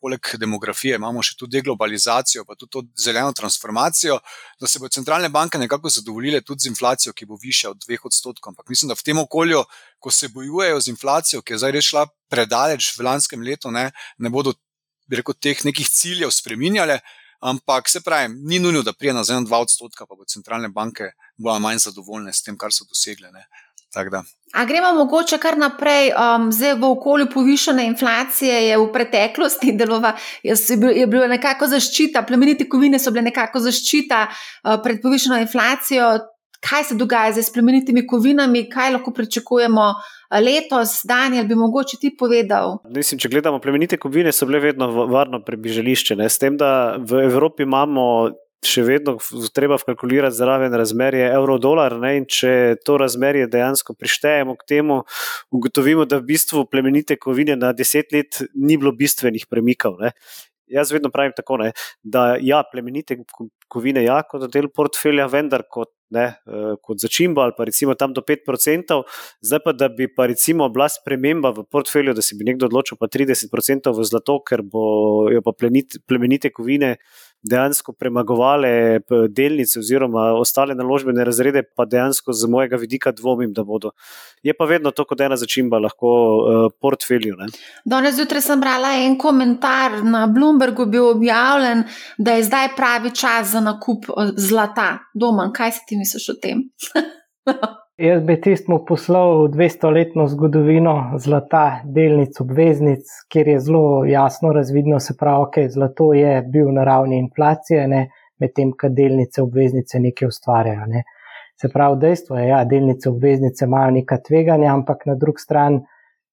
Poleg demografije imamo še tudi deglobalizacijo, pa tudi zeleno transformacijo, da se bodo centralne banke nekako zadovoljile tudi z inflacijo, ki bo više od dveh odstotkov. Ampak mislim, da v tem okolju, ko se bojujejo z inflacijo, ki je zdaj rešila predaleč v lanskem letu, ne, ne bodo rekel, teh nekih ciljev spreminjale, Ampak se pravi, ni nujno, da prije na zelo 2 odstotka, pa bo centralne banke bojo manj zadovoljne s tem, kar so dosegle. A gremo mogoče kar naprej, um, zdaj v okolju povišene inflacije je v preteklosti delova, je, je bila nekako zaščita, plemenite kovine so bile nekako zaščita uh, pred povišeno inflacijo. Kaj se dogaja z plemenitimi kovinami, kaj lahko pričakujemo letos, Daniel, bi mogoče ti povedal? Mislim, če gledamo plemenite kovine, so bile vedno varno prebižališče. Ne? S tem, da v Evropi imamo. Še vedno treba vkalkulirati zraven razmerje evro-dolar, in če to razmerje dejansko prištejemo k temu, ugotovimo, da v bistvu plemenite kovine na deset let ni bilo bistvenih premikov. Ne. Jaz vedno pravim tako, ne, da ja, plemenite kovine, ja, kot del portfelja, vendar kot ne, eh, kot začimbo ali pa recimo tam do 5%, zdaj pa da bi pa recimo bila sprememba v portfelju, da se bi nekdo odločil pa 30% v zlato, ker bojo pa plemenite kovine dejansko premagovale delnice oziroma ostale naložbene razrede, pa dejansko z mojega vidika dvomim, da bodo. Je pa vedno to, kot ena začimba, lahko uh, portfelju. Danes zjutraj sem brala en komentar na Bloombergu, bil objavljen, da je zdaj pravi čas za nakup eh, zlata. Domen, kaj si ti misliš o tem? Jaz bi tistmu poslal 200-letno zgodovino zlata, delnic, obveznic, kjer je zelo jasno razvidno, se pravi, okay, zlato je bil na ravni inflacije, ne, medtem ko delnice, obveznice nekaj ustvarjajo. Ne. Se pravi, dejstvo je, da ja, delnice, obveznice imajo neka tveganja, ampak na drugi strani,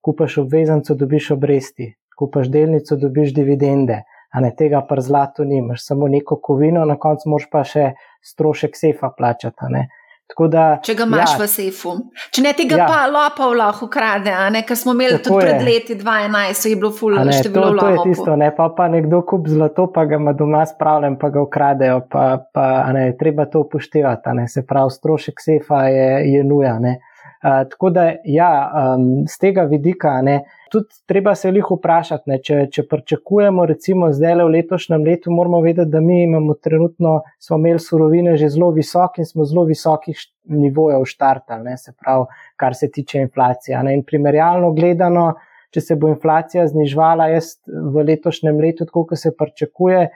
kupaš obveznico, dobiš obresti, kupaš delnico, dobiš dividende, a ne tega pa zlato nimaš, samo neko kovino, na koncu moš pa še strošek sefa plačati. Da, če ga imaš ja, v sefu, če ne tega ja, pa lopov lahko ukrade, ker smo imeli tudi pred leti 2011, je bilo fulno število lopov. To je tisto, ne pa, pa nekdo kup zlato, pa ga ima doma spravljen, pa ga ukradejo, pa, pa ne, treba to upoštevati, se pravi, strošek sefa je, je nuja. Uh, tako da, ja, um, z tega vidika, ne, Tudi treba se jih vprašati, ne, če, če pričakujemo, recimo zdaj le v letošnjem letu, moramo vedeti, da mi imamo trenutno, smo imeli surovine že zelo visoke in smo zelo visokih nivojev štartali, se pravi, kar se tiče inflacije. Ne. In primerjalno gledano, če se bo inflacija znižvala, jaz v letošnjem letu, tako kot se pričakuje,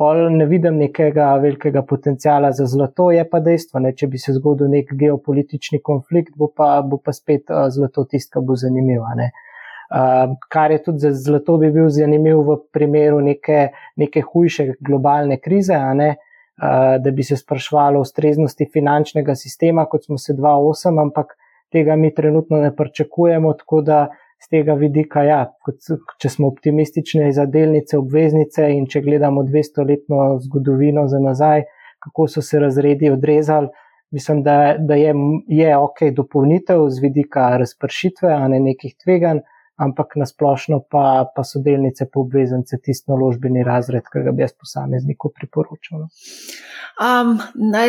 pol ne vidim nekega velikega potencijala za zlato, je pa dejstvo, ne, če bi se zgodil nek geopolitični konflikt, bo pa, bo pa spet zlato tisto, kar bo zanimivo. Uh, kar je tudi za zlato bi bil zanimiv v primeru neke, neke hujše globalne krize, ne, uh, da bi se sprašvalo o ustreznosti finančnega sistema, kot smo se 2.8, ampak tega mi trenutno ne pričakujemo, tako da z tega vidika, ja, kot, če smo optimistični za delnice, obveznice in če gledamo 200-letno zgodovino za nazaj, kako so se razredi odrezali. Mislim, da, da je, je ok, dopolnitev z vidika razpršitve, a ne nekih tveganj, ampak nasplošno pa, pa so delnice po obveznice tisti naložbeni razred, ki ga bi jaz posamezniku priporočal. No. Um,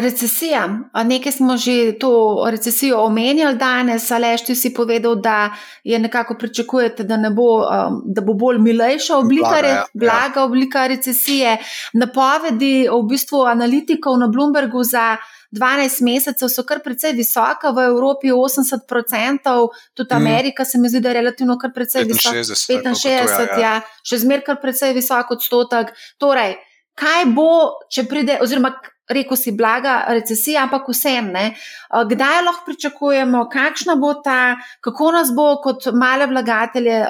recesija. Nekaj smo že to recesijo omenjali danes, ali ti si povedal, da je nekako pričakujete, da, ne bo, um, da bo bolj milejša oblika, blaga, ja. blaga oblika recesije. Napovedi v bistvu analitikov na Bloombergu za 12 mesecev so kar precej visoka, v Evropi 80%, tudi mhm. Amerika se mi zdi, da je relativno kar precej visoka. 65, ja, še zmeraj kar precej visok odstotek. Torej, kaj bo, če pride, oziroma rekel si, blaga recesija, ampak vsem ne. Kdaj lahko pričakujemo, kakšna bo ta, kako nas bo kot male vlagatelje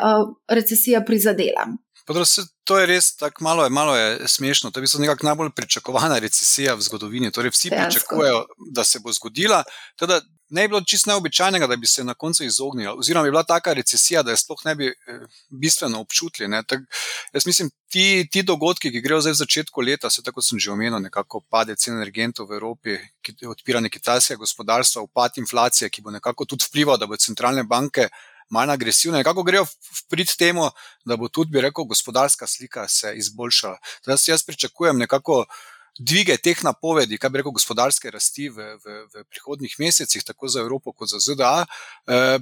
recesija prizadela? To je res tako malo, malo je smešno. To je nekako najbolj pričakovana recesija v zgodovini. Torej, vsi Dejansko. pričakujejo, da se bo zgodila. Teda, ne bi bilo čisto neobičajnega, da bi se na koncu izognili. Oziroma, bi bila taka recesija, da je sploh ne bi eh, bistveno občutili. Tak, jaz mislim, ti, ti dogodki, ki grejo zdaj v začetku leta, se tako sem že omenil, nekako pade cen energentov v Evropi, odpiranje kitajskega gospodarstva, upad inflacije, ki bo nekako tudi vplival, da bo centralne banke manj agresivne, kako grejo prid temu, da bo tudi, bi rekel, gospodarska slika se izboljšala. Zdaj, jaz pričakujem nekako dvige teh napovedi, kaj bi rekel, gospodarske rasti v, v, v prihodnih mesecih, tako za Evropo kot za ZDA. E,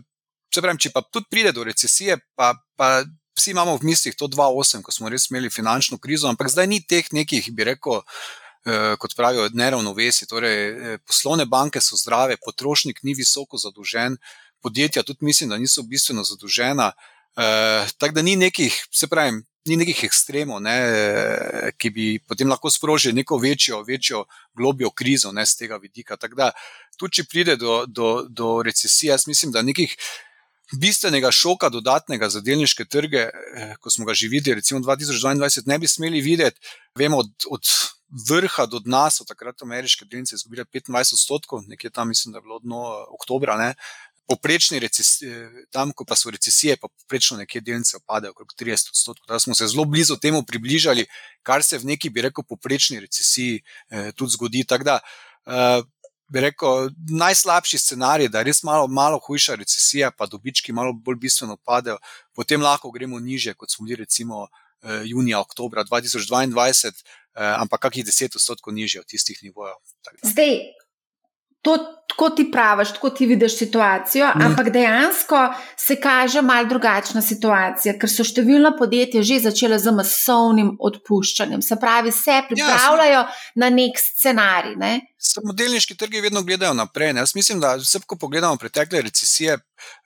pravim, če pa tudi pride do recesije, pa, pa vsi imamo v mislih to 2-8, ko smo res imeli finančno krizo, ampak zdaj ni teh nekih, bi rekel. Kot pravijo, neravnovesi. Torej, e, poslovne banke so zdrave, potrošnik ni visoko zadolžen, podjetja tudi mislim, da niso bistveno zadolžena. Uh, tako da ni nekih, se pravi, ni nekih ekstremov, ne, ki bi potem lahko sprožili neko večjo, večjo globjo krizo ne, z tega vidika. Tako da, tudi če pride do, do, do recesije, jaz mislim, da nekih bistvenega šoka, dodatnega za delniške trge, eh, ko smo ga že videli, recimo 2022, ne bi smeli videti. Vemo, od, od vrha do dna so takrat ameriške delnice izgubile 25 odstotkov, nekje tam mislim, da je bilo dno oktobra. Ne, Poprečni recesije, tam, ko pa so recesije, pa poprečno nekje delnice opadajo, okrog 30 odstotkov. Da smo se zelo blizu temu približali, kar se v neki, bi rekel, poprečni recesiji eh, tudi zgodi. Tako da, eh, bi rekel, najslabši scenarij, da je res malo, malo hujša recesija, pa dobički malo bolj bistveno padajo, potem lahko gremo niže, kot smo bili recimo eh, junija, oktober 2022, eh, ampak kakih 10 odstotkov niže od tistih nivojev. Zdaj, to, tako ti praviš, tako ti vidiš situacijo, mm. ampak dejansko se kaže mal drugačna situacija, ker so številna podjetja že začela z masovnim odpuščanjem. Se pravi, se ja, pripravljajo ja, na nek scenarij. Ne? Samodelniški trgi vedno gledajo naprej. Ne? Jaz mislim, da vse, ko pogledamo pretekle recesije,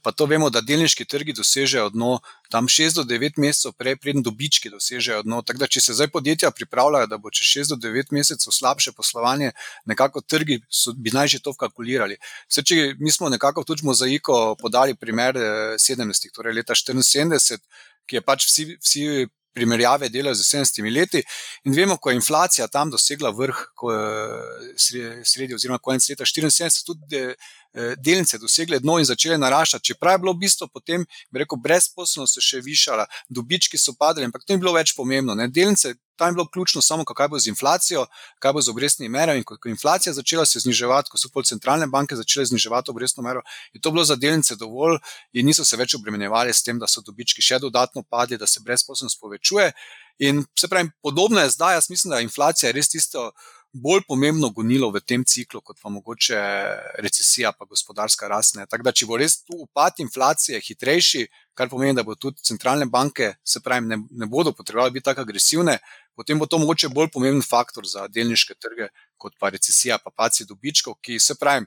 pa to vemo, da delniški trgi dosežejo dno tam 6 do 9 mesecev prej, preden dobički dosežejo dno. Tako da, če se zdaj podjetja pripravljajo, da bo čez 6 do 9 mesecev slabše poslovanje, nekako trgi so, bi naj že to kalkulirali. Vse, če mi smo nekako tudi mozaiko podali primer 70, eh, torej leta 74, ki je pač vsi. vsi primerjave delajo z 70 leti. In vemo, ko je inflacija tam dosegla vrh, ko je sredi, oziroma konec leta 74, tudi Eh, delnice dosegle dno in začele naraščati. Čeprav je bilo v bistvu potem, bi rekel, brezposobnost se še višala, dobički so padali, ampak to ni bilo več pomembno. Ne. Delnice, tam je bilo ključno samo, kaj bo z inflacijo, kaj bo z obrestnimi merami. In ko je inflacija začela se zniževati, ko so pol centralne banke začele zniževati obrestno mero, je to bilo za delnice dovolj in niso se več obremenjevali s tem, da so dobički še dodatno padli, da se brezposobnost povečuje. In se pravi, podobno je zdaj, jaz mislim, da inflacija je res tisto bolj pomembno gonilo v tem ciklu, kot pa mogoče recesija, pa gospodarska rast. Tako da, če bo res tu upad inflacije hitrejši, kar pomeni, da bo tudi centralne banke, se pravi, ne, ne bodo potrebovali biti tako agresivne, potem bo to mogoče bolj pomemben faktor za delniške trge, kot pa recesija, pa paci dobičkov, ki se pravi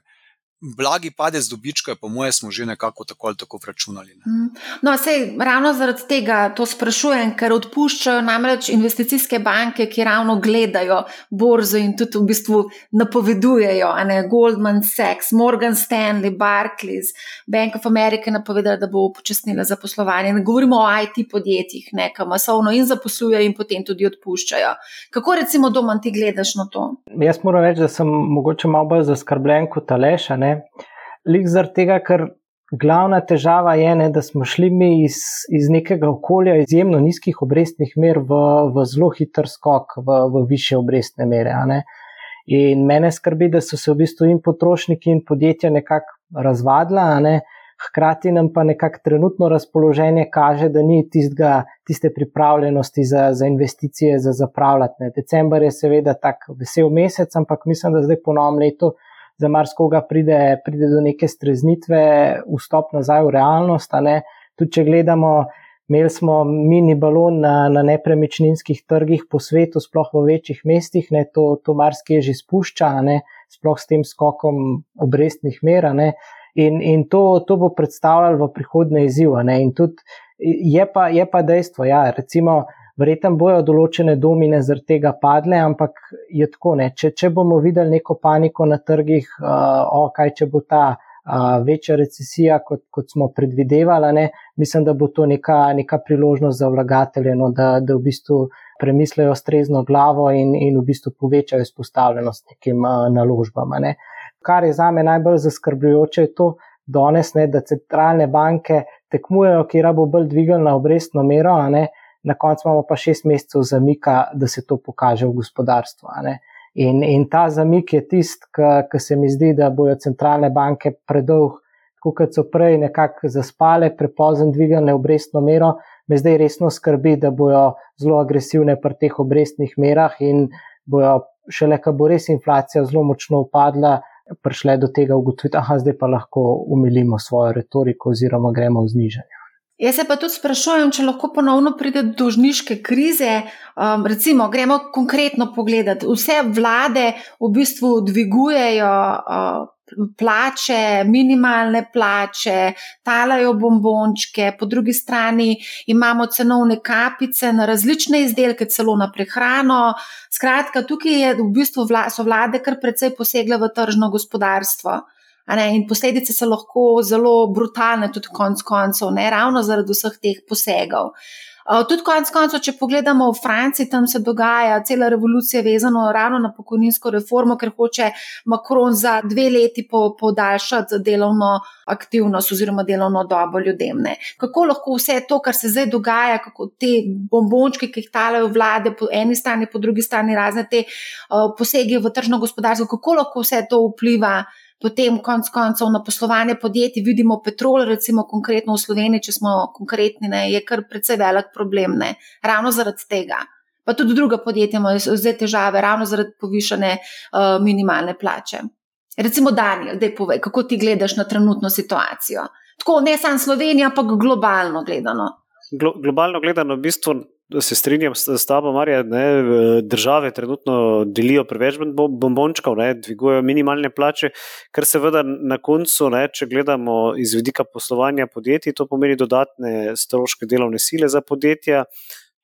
blagi padec dobička, po mojem, smo že nekako tako ali tako računali. Ne. Mhm. No, sej, ravno zaradi tega to sprašujem, ker odpuščajo namreč investicijske banke, ki ravno gledajo borzo in tudi v bistvu napovedujejo. Ne, Goldman Sachs, Morgan Stanley, Barclays, Bank of America napovedala, da bo upočasnila zaposlovanje. Ne govorimo o IT podjetjih, ki masovno in zaposlujejo in potem tudi odpuščajo. Kako recimo doma ti gledaš na to? Jaz moram reči, da sem mogoče malo bolj zaskrbljen kot Aleša. Lik zaradi tega, ker glavna težava je, ne, da smo šli mi iz, iz nekega okolja izjemno nizkih obrestnih mer v, v zelo hiter skok, v, v više obrestne mere. In mene skrbi, da so se v bistvu in potrošniki in podjetja nekako razvadila, ne, hkrati nam pa nekako trenutno razpoloženje kaže, da ni tistega, tiste pripravljenosti za, za investicije, za zapravljati. December je seveda tak vesel mesec, ampak mislim, da zdaj po novem letu za marsikoga pride, pride do neke streznitve, vstop nazaj v realnost. Tudi če gledamo, imeli smo mini balon na, na nepremičninskih trgih po svetu, sploh v večjih mestih, ne, to, to marsikaj že spušča, ne, sploh s tem skokom obrestnih mer. In, in to, to bo predstavljalo v prihodnje izziv. In tudi je pa, je pa dejstvo, ja, recimo. Verjetno bojo določene domine zaradi tega padle, ampak je tako. Če, če bomo videli neko paniko na trgih, uh, o, kaj če bo ta uh, večja recesija, kot, kot smo predvidevali, ne, mislim, da bo to neka, neka priložnost za vlagatelje, no, da, da v bistvu premislejo strezno glavo in, in v bistvu povečajo izpostavljenost nekim uh, naložbam. Ne. Kar je za me najbolj zaskrbljujoče, je to, danes, ne, da centralne banke tekmujejo, kje bo bolj dvignila obrestno mero na koncu imamo pa šest mesecev zamika, da se to pokaže v gospodarstvu. In, in ta zamik je tist, ki se mi zdi, da bojo centralne banke predolg, tako kot so prej nekako zaspale, prepozno dvignile obrestno mero, me zdaj resno skrbi, da bojo zelo agresivne pri teh obrestnih merah in bojo šele, ko bo res inflacija zelo močno upadla. Prišle do tega ugotoviti, da zdaj pa lahko umilimo svojo retoriko, oziroma gremo v znižanje. Jaz se pa tudi sprašujem, če lahko ponovno pride do dožniške krize. Um, recimo, gremo konkretno pogledati. Vse vlade v bistvu dvigujejo uh, plače, minimalne plače, talajo bombončke, po drugi strani imamo cenovne kapice na različne izdelke, celo na prehrano. Skratka, tukaj je v bistvu vla, so vlade kar precej posegle v tržno gospodarstvo. In posledice so lahko zelo brutalne, tudi konec koncev, ne ravno zaradi vseh teh posegov. Tudi konec koncev, če pogledamo v Franciji, tam se dogaja cela revolucija vezana ravno na pokojninsko reformo, ker hoče Macron za dve leti po, podaljšati delovno aktivnost oziroma delovno dobo ljudem. Ne. Kako lahko vse to, kar se zdaj dogaja, kako te bombončke, ki jih talajo vlade po eni strani, po drugi strani razne te uh, posege v tržno gospodarstvo, kako lahko vse to vpliva potem konec koncev na poslovanje podjetij vidimo petrol, recimo konkretno v Sloveniji, če smo konkretni, ne, je kar precej velik problem, ne, ravno zaradi tega. Pa tudi druga podjetja imajo zdaj težave, ravno zaradi povišene uh, minimalne plače. Recimo, Daniel, da je povej, kako ti gledaš na trenutno situacijo. Tako ne samo Slovenija, ampak globalno gledano. Glo globalno gledano, v bistvu se strinjam s, s tabo, Marija, ne, države trenutno delijo preveč bombončkov, ne, dvigujejo minimalne plače, kar seveda na koncu, ne, če gledamo iz vidika poslovanja podjetij, to pomeni dodatne stroške delovne sile za podjetja.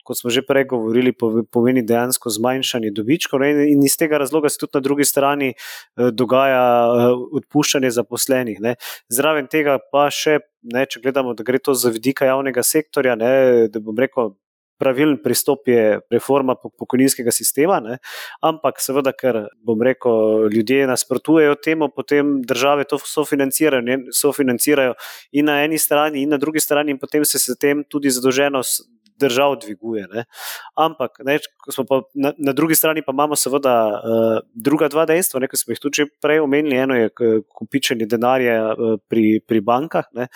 Kot smo že prej govorili, pomeni dejansko zmanjšanje dobičkov, ne, in iz tega razloga se tudi na drugi strani eh, dogaja eh, odpuščanje zaposlenih. Ne. Zraven tega pa še, ne, če gledamo, da gre to za vidika javnega sektorja, ne, da bom rekel, pravilen pristop je reforma pokojninskega sistema, ne? ampak seveda, ker bom rekel, ljudje nasprotujejo temu, potem države to sofinancirajo, sofinancirajo in na eni strani, in na drugi strani, in potem se s tem tudi zadolženost držav dviguje. Ne. Ampak ne, pa, na, na drugi strani pa imamo seveda uh, druga dva dejstva, ki smo jih tudi prej omenili. Eno je kupičenje denarja uh, pri, pri bankah. Ne.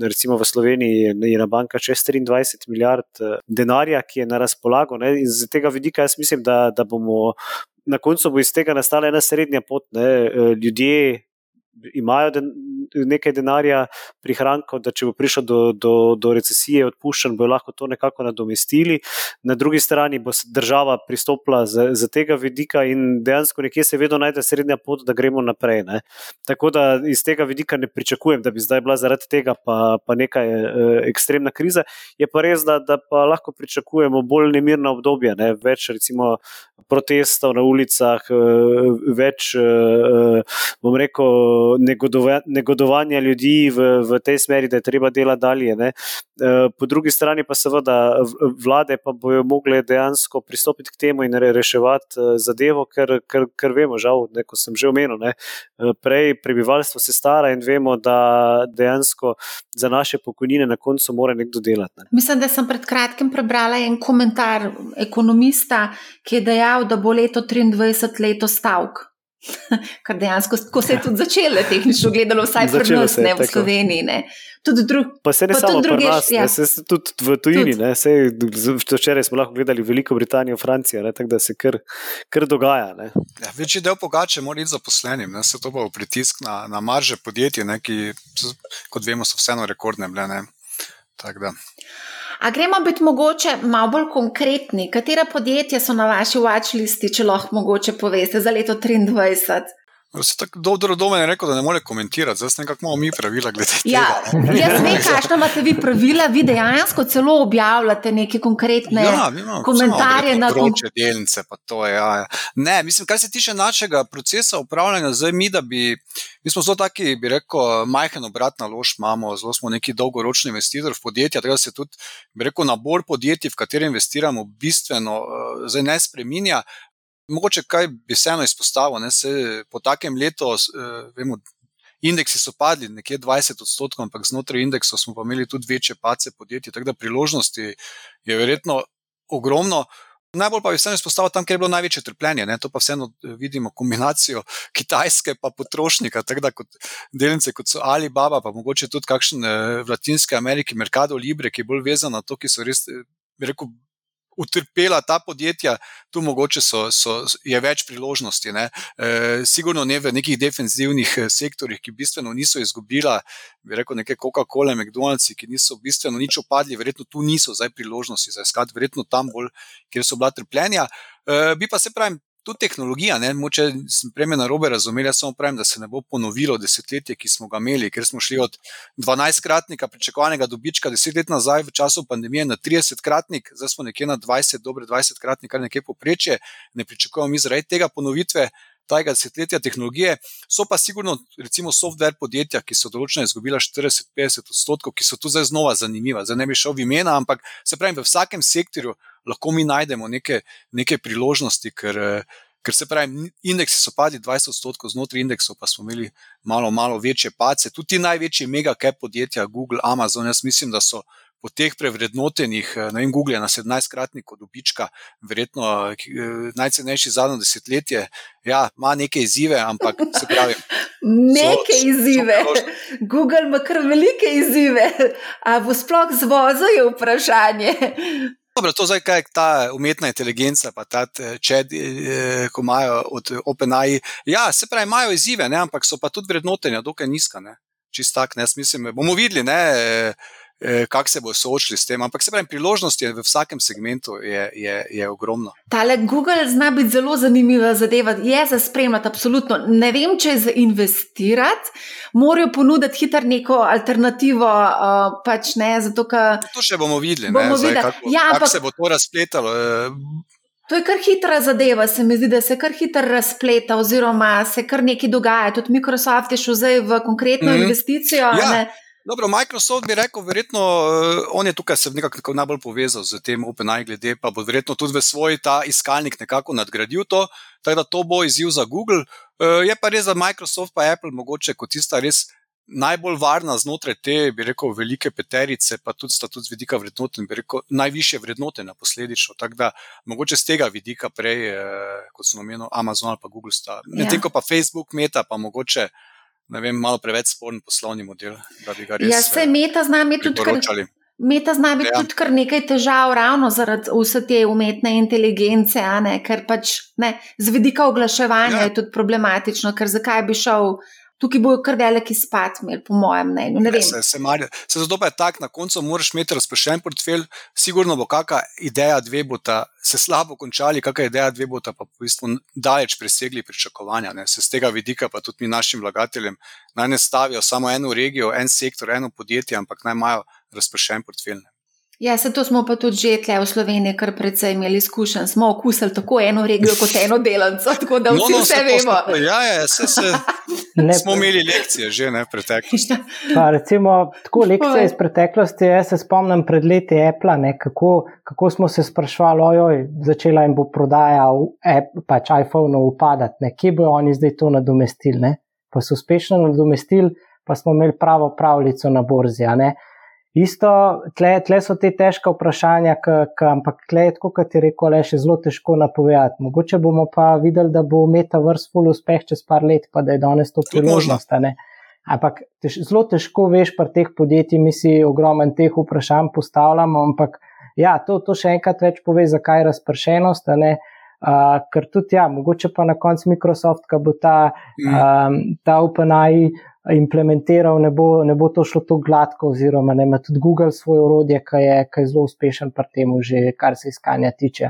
Recimo v Sloveniji je na banka čez 23 milijard uh, denarja, ki je na razpolago. Ne. In z tega vidika jaz mislim, da, da bomo. Na koncu bo iz tega nastala ena srednja pot. Ne. Ljudje imajo den, nekaj denarja, prihrankov, da če bo prišlo do, do, do recesije, odpuščanj, bodo lahko to nekako nadomestili. Na drugi strani bo država pristopila z, z tega vidika in dejansko nekje se vedno najde srednja pot, da gremo naprej. Ne. Tako da iz tega vidika ne pričakujem, da bi zdaj bila zaradi tega pa, pa nekaj e, ekstremna kriza. Je pa res, da, da pa lahko pričakujemo bolj nemirna obdobja, ne. več recimo protestov na ulicah, e, več, e, bom rekel, negodovanja ljudi v, v tej smeri, da je treba delati dalje. Ne. Eh, po drugi strani pa seveda vlade pa bojo mogle dejansko pristopiti k temu in reševati eh, zadevo, ker, ker, ker vemo, žal, kot sem že omenil, ne, eh, prej prebivalstvo se stara in vemo, da dejansko za naše pokojnine na koncu mora nekdo delati. Ne. Mislim, da sem pred kratkim prebrala en komentar ekonomista, ki je dejal, da bo leto 23 leto stavk. Kar dejansko, ko se je tudi začelo, tehnično gledano, vsaj pri nas, ne v Sloveniji. Ne. Drug, pa se ne pa samo pri nas, ja. se tudi v tujini. Včeraj smo lahko gledali Veliko Britanijo, Francijo, ne, tako da se kar, kar dogaja. Ja, večji del pogače mora biti zaposlenim, ne, se to bo pritisk na, na marže podjetij, ne, ki, kot vemo, so vseeno rekordne. Bile, A gremo biti mogoče malo bolj konkretni, katera podjetja so na vaši watchlisti, če lahko mogoče poveste za leto 2023? Se tako dobro do mene rekel, da ne more komentirati, zdaj nekako imamo mi pravila glede tega. Ja, jaz vem, kakšno imate vi pravila, vi dejansko celo objavljate neke konkretne ja, komentarje na področje delnice. Je, ja, ja. Ne, mislim, kar se tiče našega procesa upravljanja, zdaj mi, da bi, mi smo zelo taki, bi rekel, majhen obrat na lož imamo, zelo smo neki dolgoročni investitor v podjetja, tega se tudi, bi rekel, nabor podjetij, v katere investiramo, bistveno uh, zdaj ne spreminja. Mogoče kaj bi vseeno izpostavil, ne, se po takem letu, uh, vemo, indeksi so padli nekje 20 odstotkov, ampak znotraj indeksov smo pa imeli tudi večje pace podjetij, tako da priložnosti je verjetno ogromno. Najbolj pa bi vseeno izpostavil tam, kjer je bilo največje trpljenje. Ne, to pa vseeno eh, vidimo kombinacijo kitajske in potrošnika, tako da kot delnice kot so Alibaba, pa mogoče tudi kakšen eh, v Latinske Ameriki, Mercado Libre, ki je bolj vezan na to, ki so res, bi rekel, utrpela ta podjetja, tu mogoče so, so, je več priložnosti. Ne. E, sigurno ne v nekih defensivnih eh, sektorjih, ki bistveno niso izgubila, bi rekel, neke Coca-Cola, McDonald's, ki niso bistveno nič opadli, verjetno tu niso zdaj priložnosti za iskati, verjetno tam bolj, kjer so bila trpljenja. E, bi pa se pravim, tudi tehnologija, ne, moče sem prej na robe razumel, jaz samo pravim, da se ne bo ponovilo desetletje, ki smo ga imeli, ker smo šli od 12-kratnika pričakovanega dobička deset let nazaj v času pandemije na 30-kratnik, zdaj smo nekje na 20, dobre 20-kratnik, kar nekje poprečje, ne pričakujemo mi zaradi tega ponovitve. Tega desetletja tehnologije, so pa sigurno, recimo, software podjetja, ki so določene izgubila 40-50 odstotkov, ki so tu zdaj znova zanimiva. Zdaj ne bi šel v imena, ampak se pravi, v vsakem sektorju lahko mi najdemo neke, neke priložnosti, ker, ker se pravi, indeksi so padli 20 odstotkov, znotraj indeksov pa smo imeli malo, malo večje pace. Tudi ti največji mega-cap podjetja, Google, Amazon, jaz mislim, da so. Po teh prevrednotenih, ne vem, Google na 17-kratniku dobička, verjetno najcenejši zadnjo desetletje, ja, ima neke izzive, ampak se pravi. Neke so, izzive. So Google ima kar velike izzive. A bo sploh zvozil vprašanje? Dobro, to zdaj, kaj je ta umetna inteligenca, pa ta čed, eh, ko imajo od OpenAI. Ja, se pravi, imajo izzive, ne, ampak so pa tudi vrednotenja dokaj nizka. Čist tak, ne, mislim, bomo videli, ne. Eh, kako se bodo soočili s tem. Ampak se pravi, priložnost je v vsakem segmentu je, je, je ogromno. Tale Google zna biti zelo zanimiva zadeva, je za spremljati, absolutno. Ne vem, če je za investirati, morajo ponuditi hitro neko alternativo. Uh, pač ne, zato, to še bomo videli, bomo videli. Zdaj, kako, ja, kako se bo to razpletalo. Eh. To je kar hitra zadeva, se mi zdi, da se kar hitro razpleta, oziroma se kar nekaj dogaja. Tudi Microsoft je šel zdaj v konkretno mm -hmm. investicijo. Ja. Dobro, Microsoft bi rekel, verjetno uh, on je tukaj se nekako najbolj povezal z tem OpenAI, glede pa bo verjetno tudi v svoj ta iskalnik nekako nadgradil to, tako da to bo izziv za Google. Uh, je pa res za Microsoft pa Apple mogoče kot tista res najbolj varna znotraj te, bi rekel, velike peterice, pa tudi sta tudi z vidika vrednoten, bi rekel, najviše vrednote na posledično. Tako da mogoče z tega vidika prej, uh, kot sem omenil, Amazon ali pa Google sta. Medtem ja. ko pa Facebook, Meta pa mogoče vem, malo preveč sporen poslovni model, da bi ga res. Ja, se meta z nami tudi kar. Meta zna biti ja. tudi kar nekaj težav, ravno zaradi vse te umetne inteligence, ne, ker pač ne, z vidika oglaševanja ja. je tudi problematično, ker zakaj bi šel tukaj bo kar velik izpad, imel, po mojem mnenju. Ne se, se, se zato pa je tako, na koncu moraš imeti razpršen portfelj, sigurno bo kakšna ideja, dve bo ta se slabo končali, kakšna ideja, dve bo ta pa v bistvu daleč presegli pričakovanja. Ne. Se z tega vidika pa tudi mi našim vlagateljem naj ne stavijo samo eno regijo, en sektor, eno podjetje, ampak naj imajo razpršen portfelj. Ja, se to smo pa tudi že tle v Sloveniji, kar precej imeli izkušenj. Smo okusili tako eno regijo kot eno delavco, tako da vsi no, no, vse vemo. Posto, ja, ja, se, se, smo imeli lekcije že ne preteklosti. Pa, recimo, tako lekcije iz preteklosti, jaz se spomnim pred leti Apple, ne, kako, kako smo se sprašvali, ojoj, začela jim bo prodaja pač iPhone upadati, kje bo oni zdaj to nadomestili. Pa so uspešno nadomestili, pa smo imeli pravo pravljico na borzi. Isto, tle, tle so te težke vprašanja, k, k, ampak tle je, kot je rekel, le še zelo težko napovedati. Mogoče bomo pa videli, da bo Metaverse full uspeh čez par let, pa da je danes to priložnost. Ampak tež, zelo težko veš, pri teh podjetjih mi si ogromen teh vprašanj postavljamo, ampak ja, to, to še enkrat več pove, zakaj je razpršenost. Uh, ker tudi, ja, mogoče pa na koncu Microsoft, ki bo ta, um, ta OpenAI implementiral, ne bo, ne bo to šlo tako gladko, oziroma ne ima tudi Google svoje orodje, ki je, je zelo uspešen pri tem, že kar se iskanja tiče.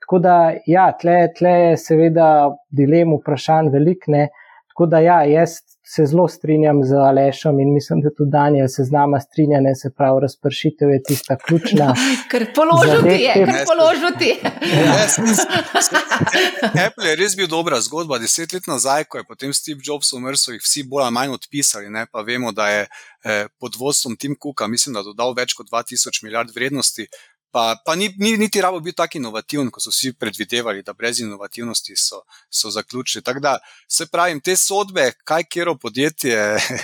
Tako da, ja, tle, tle je seveda dilem, vprašanj velikne. Tako da, ja, jaz se zelo strinjam z Alešom in mislim, da tudi Daniel se z nama strinja, ne se pravi, razpršitev je tista ključna. Ker položiti je, ker položiti. Apple je res bil dobra zgodba. Deset let nazaj, ko je potem Steve Jobs umrl, so jih vsi bolj ali manj odpisali. Ne? Pa vemo, da je eh, pod vodstvom Tim Cooka, mislim, da dodal več kot 2000 milijard vrednosti. Pa, pa ni, ni niti rabo biti tako inovativen, kot so vsi predvidevali, da brez inovativnosti so, so zaključili. Tako da se pravi, te sodbe, kaj kjero podjetje,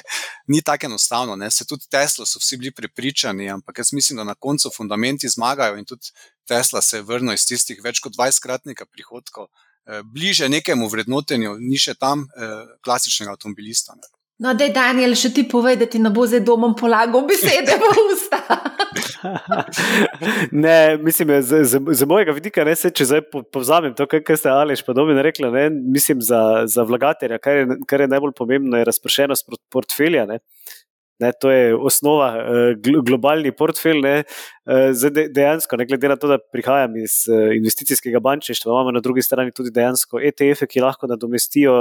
ni tako enostavno. Ne? Se tudi Tesla so vsi bili prepričani, ampak jaz mislim, da na koncu fundamenti zmagajo in tudi Tesla se je vrnil iz tistih več kot 20-kratnika prihodkov, eh, bliže nekemu vrednotenju, ni še tam eh, klasičnega avtomobilista. Ne? No, da je Daniel še ti povedal, da ti ne bo zdaj domom polagal besede v usta. ne, mislim, z, z, z mojega vidika, ne, se, če zdaj povzamem to, kar ste Aleš pa dobro rekli, mislim za, za vlagatelja, kar kar je najbolj pomembno, je razpršenost portfelja. Ne. Ne, to je osnova, uh, globalni portfelj. Ne, uh, de, dejansko, ne glede na to, da prihajam iz uh, investicijskega bančništva, imamo na drugi strani tudi dejansko ETF-e, ki lahko nadomestijo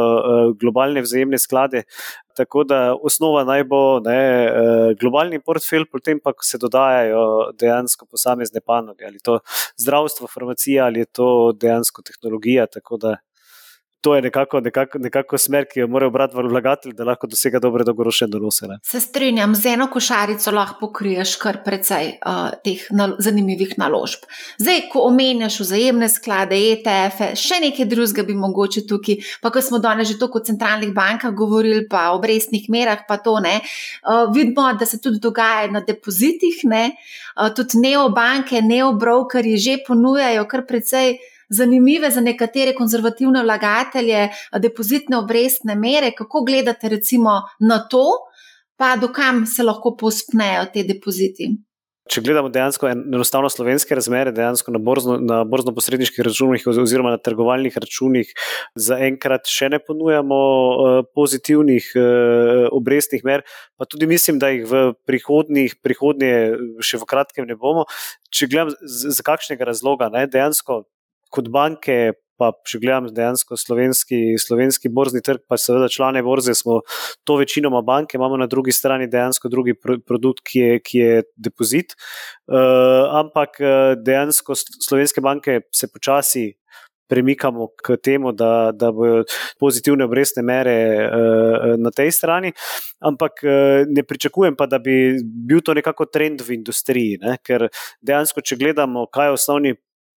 globalne vzajemne sklade. Tako da osnova naj bo ne, globalni portfelj, potem pa se dodajajo dejansko posamezne panoge, ali je to zdravstvo, farmacija, ali je to dejansko tehnologija. Tako da to je nekako, nekako, nekako smer, ki jo mora obrati vlagatelj, da lahko dosega dobre dolgoročne donose. Ne. Se strinjam, z eno košarico lahko pokriješ kar precej uh, teh nal zanimivih naložb. Zdaj, ko omenjaš vzajemne sklade, ETF-e, še nekaj drugega bi mogoče tukaj, pa ko smo danes že toliko o centralnih bankah govorili, pa o obrestnih merah, pa to ne. Uh, vidimo, da se tudi dogaja na depozitih, ne. Uh, tudi neobanke, neobrokeri že ponujajo kar precej zanimive za nekatere konzervativne vlagatelje, depozitne obrestne mere. Kako gledate recimo na to, pa dokam se lahko pospnejo te depoziti? Če gledamo dejansko enostavno slovenske razmere, dejansko na, borzno, na borzno-posredniških računih oziroma na trgovalnih računih, zaenkrat še ne ponujamo uh, pozitivnih uh, obrestnih mer, pa tudi mislim, da jih v prihodnjih, prihodnje še v kratkem ne bomo. Če gledam, z, z kakšnega razloga, ne, dejansko kot banke, pa če gledam dejansko slovenski, slovenski borzni trg, pa seveda člane borze, smo to večinoma banke, imamo na drugi strani dejansko drugi produkt, ki je, ki je depozit. Uh, ampak eh, dejansko slovenske banke se počasi. premikamo k temu, da, da bodo pozitivne obrestne mere uh, na tej strani. Ampak uh, ne pričakujem pa, da bi bil to nekako trend v industriji, ne? ker dejansko, če gledamo, kaj je osnovni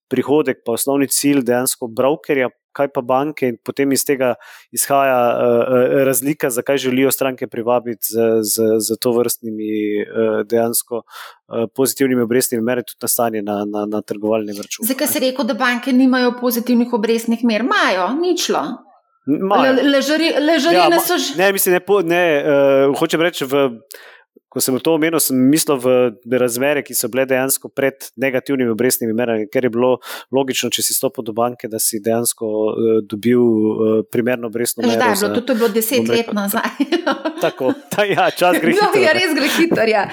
prihodek, pa osnovni cilj dejansko brokerja, kaj pa banke, in potem iz tega izhaja uh, razlika, zakaj želijo stranke privabiti z, z, z to vrstnimi uh, dejansko uh, pozitivnimi obrestnimi merami, tudi na stanje na, na, na trgovalnem računu. Zakaj se reče, da banke nimajo pozitivnih obrestnih mer? Imajo, ničlo. Ležarine le, ja, so že. Ne, mislim, ne, ne uh, hočem reči. V, ko sem to omenil, sem mislil v razmere, ki so bile dejansko pred negativnimi obrestnimi merami, ker je bilo logično, če si stopil do banke, da si dejansko uh, dobil uh, primerno obrestno mero. Zdaj, bilo, to je bilo deset let nazaj. tako, ta, ja, čas gre hitro. No, ja, res gre hitro. Ja.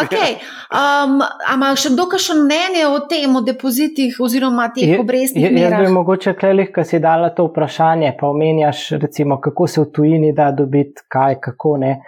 Okay. Um, Ampak še kdo kakšno mnenje o tem, o depozitih oziroma teh obrestnih merah? Jaz bi mogoče klelih, ki si dala to vprašanje, pa omenjaš, recimo, kako se v tujini da dobiti kaj, kako ne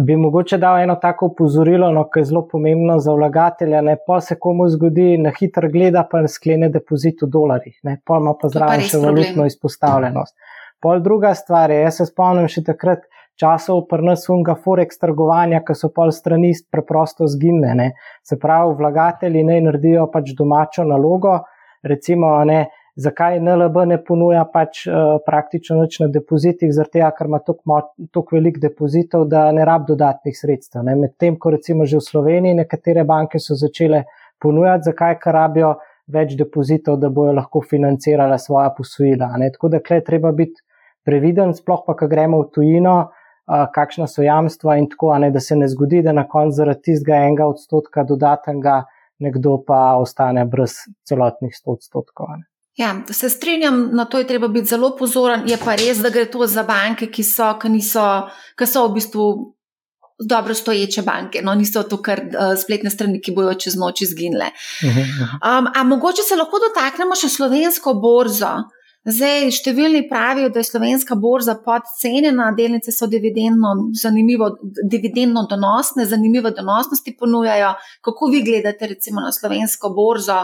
bi mogoče dal eno tako upozorilo, no, ki je zelo pomembno za vlagatelja. Ne, pa se komu zgodi, na hitro gleda, pa sklene depozit v dolarjih, ne, pa ima pa zraven še valutno izpostavljenost. Pol druga stvar je, jaz se spomnim še takrat časov prnesunga forex trgovanja, ki so pol strani preprosto zginjene. Se pravi, vlagatelji ne naredijo pač domačo nalogo, recimo ne zakaj NLB ne ponuja pač uh, praktično več na depozitih, zaradi tega, ker ima toliko velik depozitov, da ne rab dodatnih sredstev. Medtem, ko recimo že v Sloveniji nekatere banke so začele ponujati, zakaj, ker rabijo več depozitov, da bojo lahko financirale svoja posojila. Tako da klej treba biti previden, sploh pa, ko gremo v tujino. Uh, kakšna so jamstva, in tako, ne, da se ne zgodi, da na koncu zaradi tistega enega odstotka dodatnega nekdo pa ostane brez celotnih 100 odstotkov. Ne. Ja, se strinjam, na to je treba biti zelo pozoren. Je pa res, da gre to za banke, ki so, ki niso, ki so v bistvu dobro stoječe banke, no niso to kar uh, spletne strani, ki bojo čez noč izginile. Um, a mogoče se lahko dotaknemo še slovensko borzo. Zdaj, številni pravijo, da je slovenska borza podcenjena, delnice so dividendno, zanimivo, dividendno donosne, zanimive donosnosti ponujajo. Kako vi gledate recimo na slovensko borzo,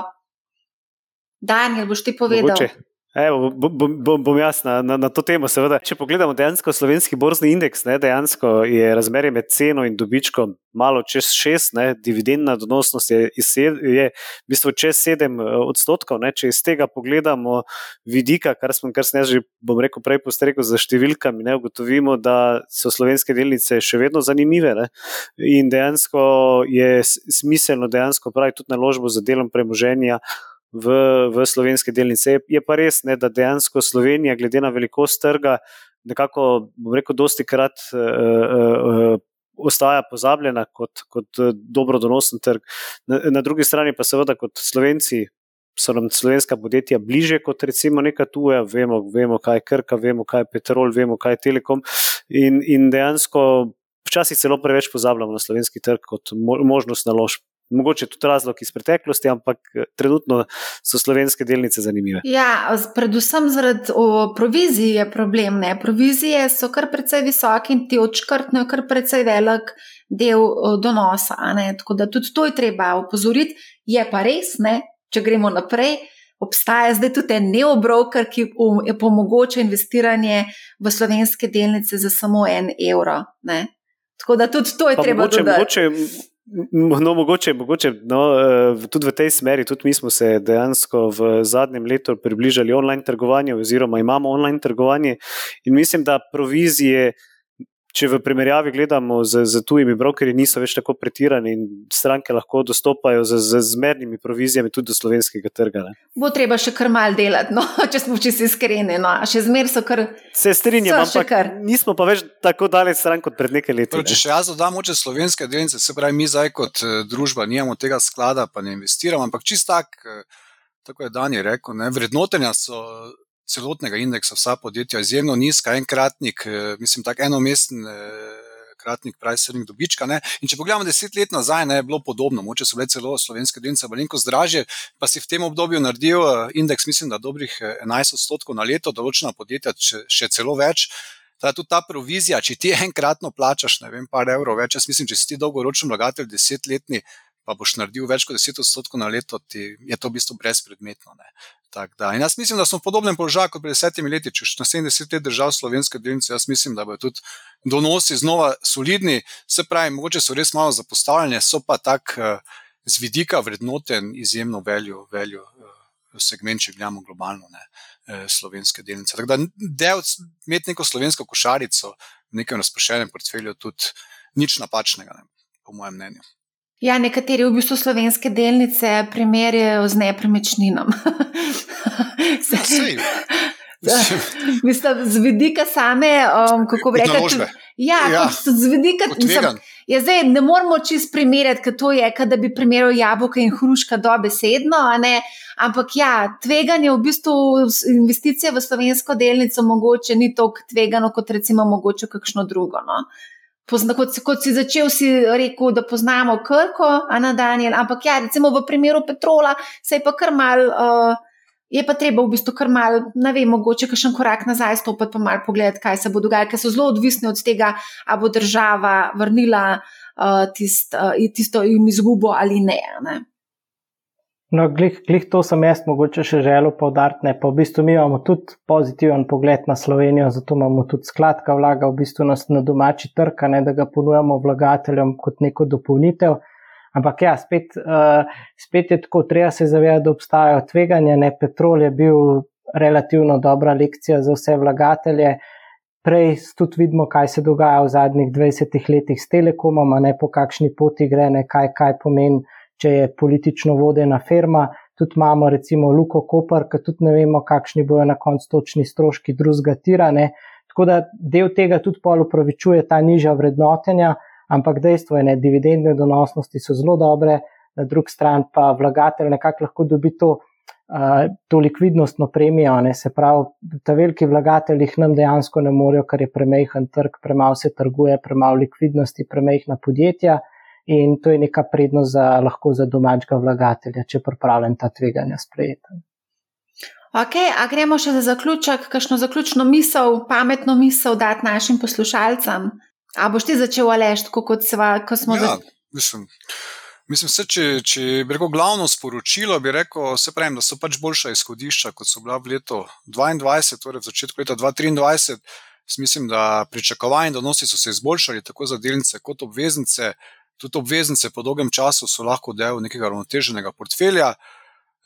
Daniel, boš ti povedal? Mogoče. Evo, bom, bom, bom jaz na, na, to temo. Seveda. Če pogledamo dejansko slovenski borzni indeks, ne, dejansko je razmerje med ceno in dobičkom malo čez šest, ne, dividendna donosnost je, je v bistvu čez sedem eh, odstotkov. Ne, če iz tega pogledamo vidika, kar sem, kar sem že, bom rekel, prej postrekel za številkami, ne, ugotovimo, da so slovenske delnice še vedno zanimive ne, in dejansko je smiselno dejansko praviti tudi naložbo za delom premoženja v, v slovenske delnice. Je pa res, ne, da dejansko Slovenija, glede na velikost trga, nekako, bom rekel, dosti krat uh, uh, ostaja pozabljena kot, kot dobrodonosen trg. Na, na drugi strani pa seveda kot Slovenci. So nam slovenska podjetja bliže kot recimo neka tuja, vemo, vemo, kaj je Krka, vemo, kaj je Petrol, vemo, kaj je Telekom. In, in dejansko včasih celo preveč pozabljamo na slovenski trg kot možnost naložb mogoče tudi razlog iz preteklosti, ampak eh, trenutno so slovenske delnice zanimive. Ja, predvsem zaradi provizije je problem. Ne? Provizije so kar precej visoke in ti odškrtnejo kar precej velik del donosa. Tako da tudi to je treba opozoriti. Je pa res, ne? če gremo naprej. Obstaja zdaj tudi en neobroker, ki omogoča investiranje v slovenske delnice za samo en evro. Ne? Tako da tudi to je pa treba mogoče, dodati. Mogoče, No, mogoče, mogoče no, eh, tudi v tej smeri, tudi mi smo se dejansko v zadnjem letu približali online trgovanju, oziroma imamo online trgovanje. In mislim, da provizije če v primerjavi gledamo z, z tujimi brokerji, niso več tako pretirani in stranke lahko dostopajo z, z zmernimi provizijami tudi do slovenskega trga. Ne. Bo treba še kar mal delati, no, če smo čisto iskreni. No. Še zmer so kar. Se strinjam, ampak nismo pa več tako daleč stran kot pred nekaj leti. Če še jaz dodam oče slovenske delnice, se pravi, mi zdaj kot eh, družba nimamo tega sklada, pa ne investiramo, ampak čist tak. Eh, tako je Dani rekel, ne, vrednotenja so celotnega indeksa, vsa podjetja, izjemno nizka, enkratnik, eh, mislim, tako enomesten. Eh, kratnik price-earning dobička. Ne? In če pogledamo deset let nazaj, ne, je bilo podobno, moče so bile celo slovenske delnice malenkost dražje, pa si v tem obdobju naredil eh, indeks, mislim, da dobrih 11 odstotkov na leto, določena podjetja še celo več. Ta, tudi ta provizija, če ti enkratno plačaš, ne vem, par evrov več, jaz mislim, če si ti dolgoročen vlagatelj, desetletni, pa boš naredil več kot 10 odstotkov na leto, ti je to v bistvu brezpredmetno. Da, in jaz mislim, da smo v podobnem položaju kot pred desetimi leti. Če na 70 let držav slovenske delnice, jaz mislim, da bodo tudi donosi znova solidni. Se pravi, mogoče so res malo zapostavljene, so pa tak z vidika vrednoten izjemno veljo, veljo segment, če gledamo globalno, ne, slovenske delnice. Tako da del imeti neko slovensko košarico v nekem razpršenem portfelju tudi nič napačnega, ne, po mojem mnenju. Ja, nekateri v bistvu slovenske delnice primerjajo z nepremičninom. Mislim, z vidika same, um, kako bi rekel, ja, ja, z vidika tega. Ja, zdaj ne moramo čist primerjati, kaj to je, da bi primerjal jabolka in hruška dobesedno, ampak ja, tveganje v bistvu investicije v slovensko delnico mogoče ni tako tvegano, kot recimo mogoče kakšno drugo. No? Pozna, kot, kot si začel, si rekel, da poznamo Krko, Daniel, ampak ja, recimo v primeru Petrola se je pa kar mal. Uh, Je pa treba v bistvu kar mal, ne vem, mogoče še en korak nazaj stopiti, pa malo pogledati, kaj se bo dogajalo, ker so zelo odvisni od tega, ali bo država vrnila uh, tist, uh, tisto jim izgubo ali ne. ne. No, glih, glih to sem jaz mogoče še želel povdariti. Pa v bistvu mi imamo tudi pozitiven pogled na Slovenijo, zato imamo tudi skladka vlaga v bistvu nas na domači trg, ne da ga ponujamo vlagateljem kot neko dopolnitev. Ampak ja, spet, uh, spet je tako, treba se zavedati, da obstajajo tveganja. Ne? Petrol je bil relativno dobra lekcija za vse vlagatelje. Prej tudi vidimo, kaj se dogaja v zadnjih 20 letih s telekomom, ne po kakšni poti gre, ne kaj, kaj pomeni če je politično vodena firma. Tudi imamo recimo Luko Koper, ki tudi ne vemo, kakšni bojo na koncu točni stroški drugega tirane. Tako da del tega tudi pol upravičuje ta nižja vrednotenja, ampak dejstvo je, da dividendne donosnosti so zelo dobre, na drugi strani pa vlagatelj nekako lahko dobi to, uh, to likvidnostno premijo. Ne? Se pravi, ta veliki vlagatelji jih nam dejansko ne morejo, ker je premehen trg, premalo se trguje, premalo likvidnosti, premehna podjetja in to je neka prednost za, lahko za domačega vlagatelja, če pripravljen ta tveganja sprejeti. Ok, a gremo še za zaključek, kakšno zaključno misel, pametno misel dati našim poslušalcem? A boš ti začel alež, tako kot sva, ko smo ja, mislim. Mislim, se, če, če bi rekel glavno sporočilo, bi rekel, pravim, da so pač boljša izhodišča, kot so bila v letu 2022, torej v začetku leta 2023. Mislim, da pričakovanja donosi so se izboljšali tako za delnice kot obveznice tudi obveznice po dolgem času so lahko del nekega ravnoteženega portfelja.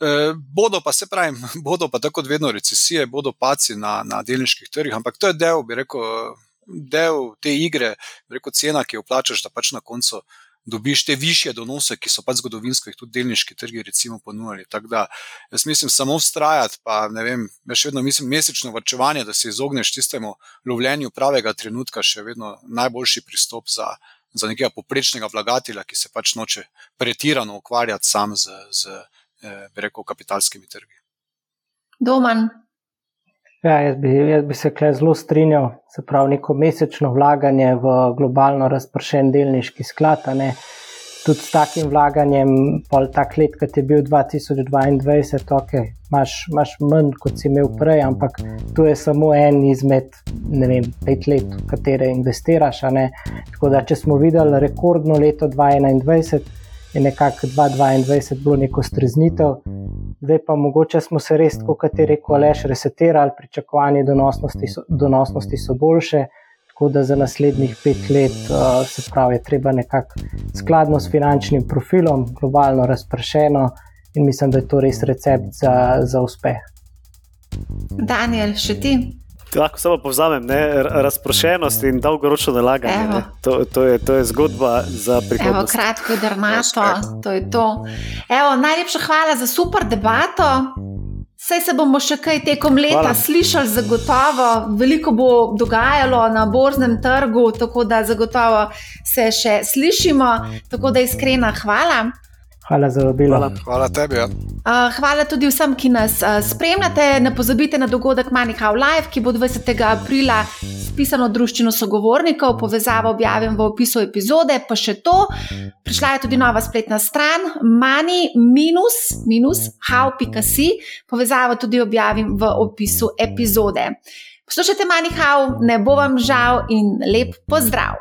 E, bodo pa, se pravi, bodo pa tako kot vedno recesije, bodo paci na, na delniških trgih, ampak to je del, bi rekel, del te igre, rekel, cena, ki jo plačaš, da pač na koncu dobiš te više donose, ki so pač zgodovinsko jih tudi delniški trgi recimo ponujali. Tako da jaz mislim samo vztrajati, pa ne vem, jaz še vedno mislim mesečno vrčevanje, da se izogneš tistemu lovljenju pravega trenutka, še vedno najboljši pristop za za nekega poprečnega vlagatelja, ki se pač noče pretirano ukvarjati sam z, z eh, rekel, kapitalskimi trgi. Doman. Ja, jaz, bi, jaz bi se kle zelo strinjal, se pravi, neko mesečno vlaganje v globalno razpršen delniški sklad. Ne, tudi s takim vlaganjem, pol tak let, kot je bil 2022, ok, imaš, imaš manj, kot si imel prej, ampak to je samo en izmed, ne vem, pet let, v katere investiraš. Tako da, če smo videli rekordno leto 2021, je nekako 2022 bilo neko streznitev. Zdaj pa mogoče smo se res, kot je rekel Aleš, resetirali, pričakovanje donosnosti so, donosnosti so boljše tako da za naslednjih pet let uh, se pravi, je treba nekako skladno s finančnim profilom, globalno razpršeno in mislim, da je to res recept za, za uspeh. Daniel, še ti? Lahko samo povzamem, ne? razprošenost in dolgoročno nalaganje. To, to, je, to je zgodba za prihodnost. Evo, kratko, drmato, to je to. Evo, najlepša hvala za super debato. Vse se bomo še kaj tekom leta Hvala. slišali, zagotovo. Veliko bo dogajalo na borznem trgu, tako da zagotovo se še slišimo. Tako da iskrena hvala. Hvala za vabilo. Hvala, hvala tebi. Ja. Hvala tudi vsem, ki nas spremljate. Ne pozabite na dogodek Manihau Live, ki bo 20. aprila spisano družščino sogovornikov. Povezavo objavim v opisu epizode. Pa še to, prišla je tudi nova spletna stran mani-how.si. Povezavo tudi objavim v opisu epizode. Poslušajte Manihau, ne bo vam žal in lep pozdrav!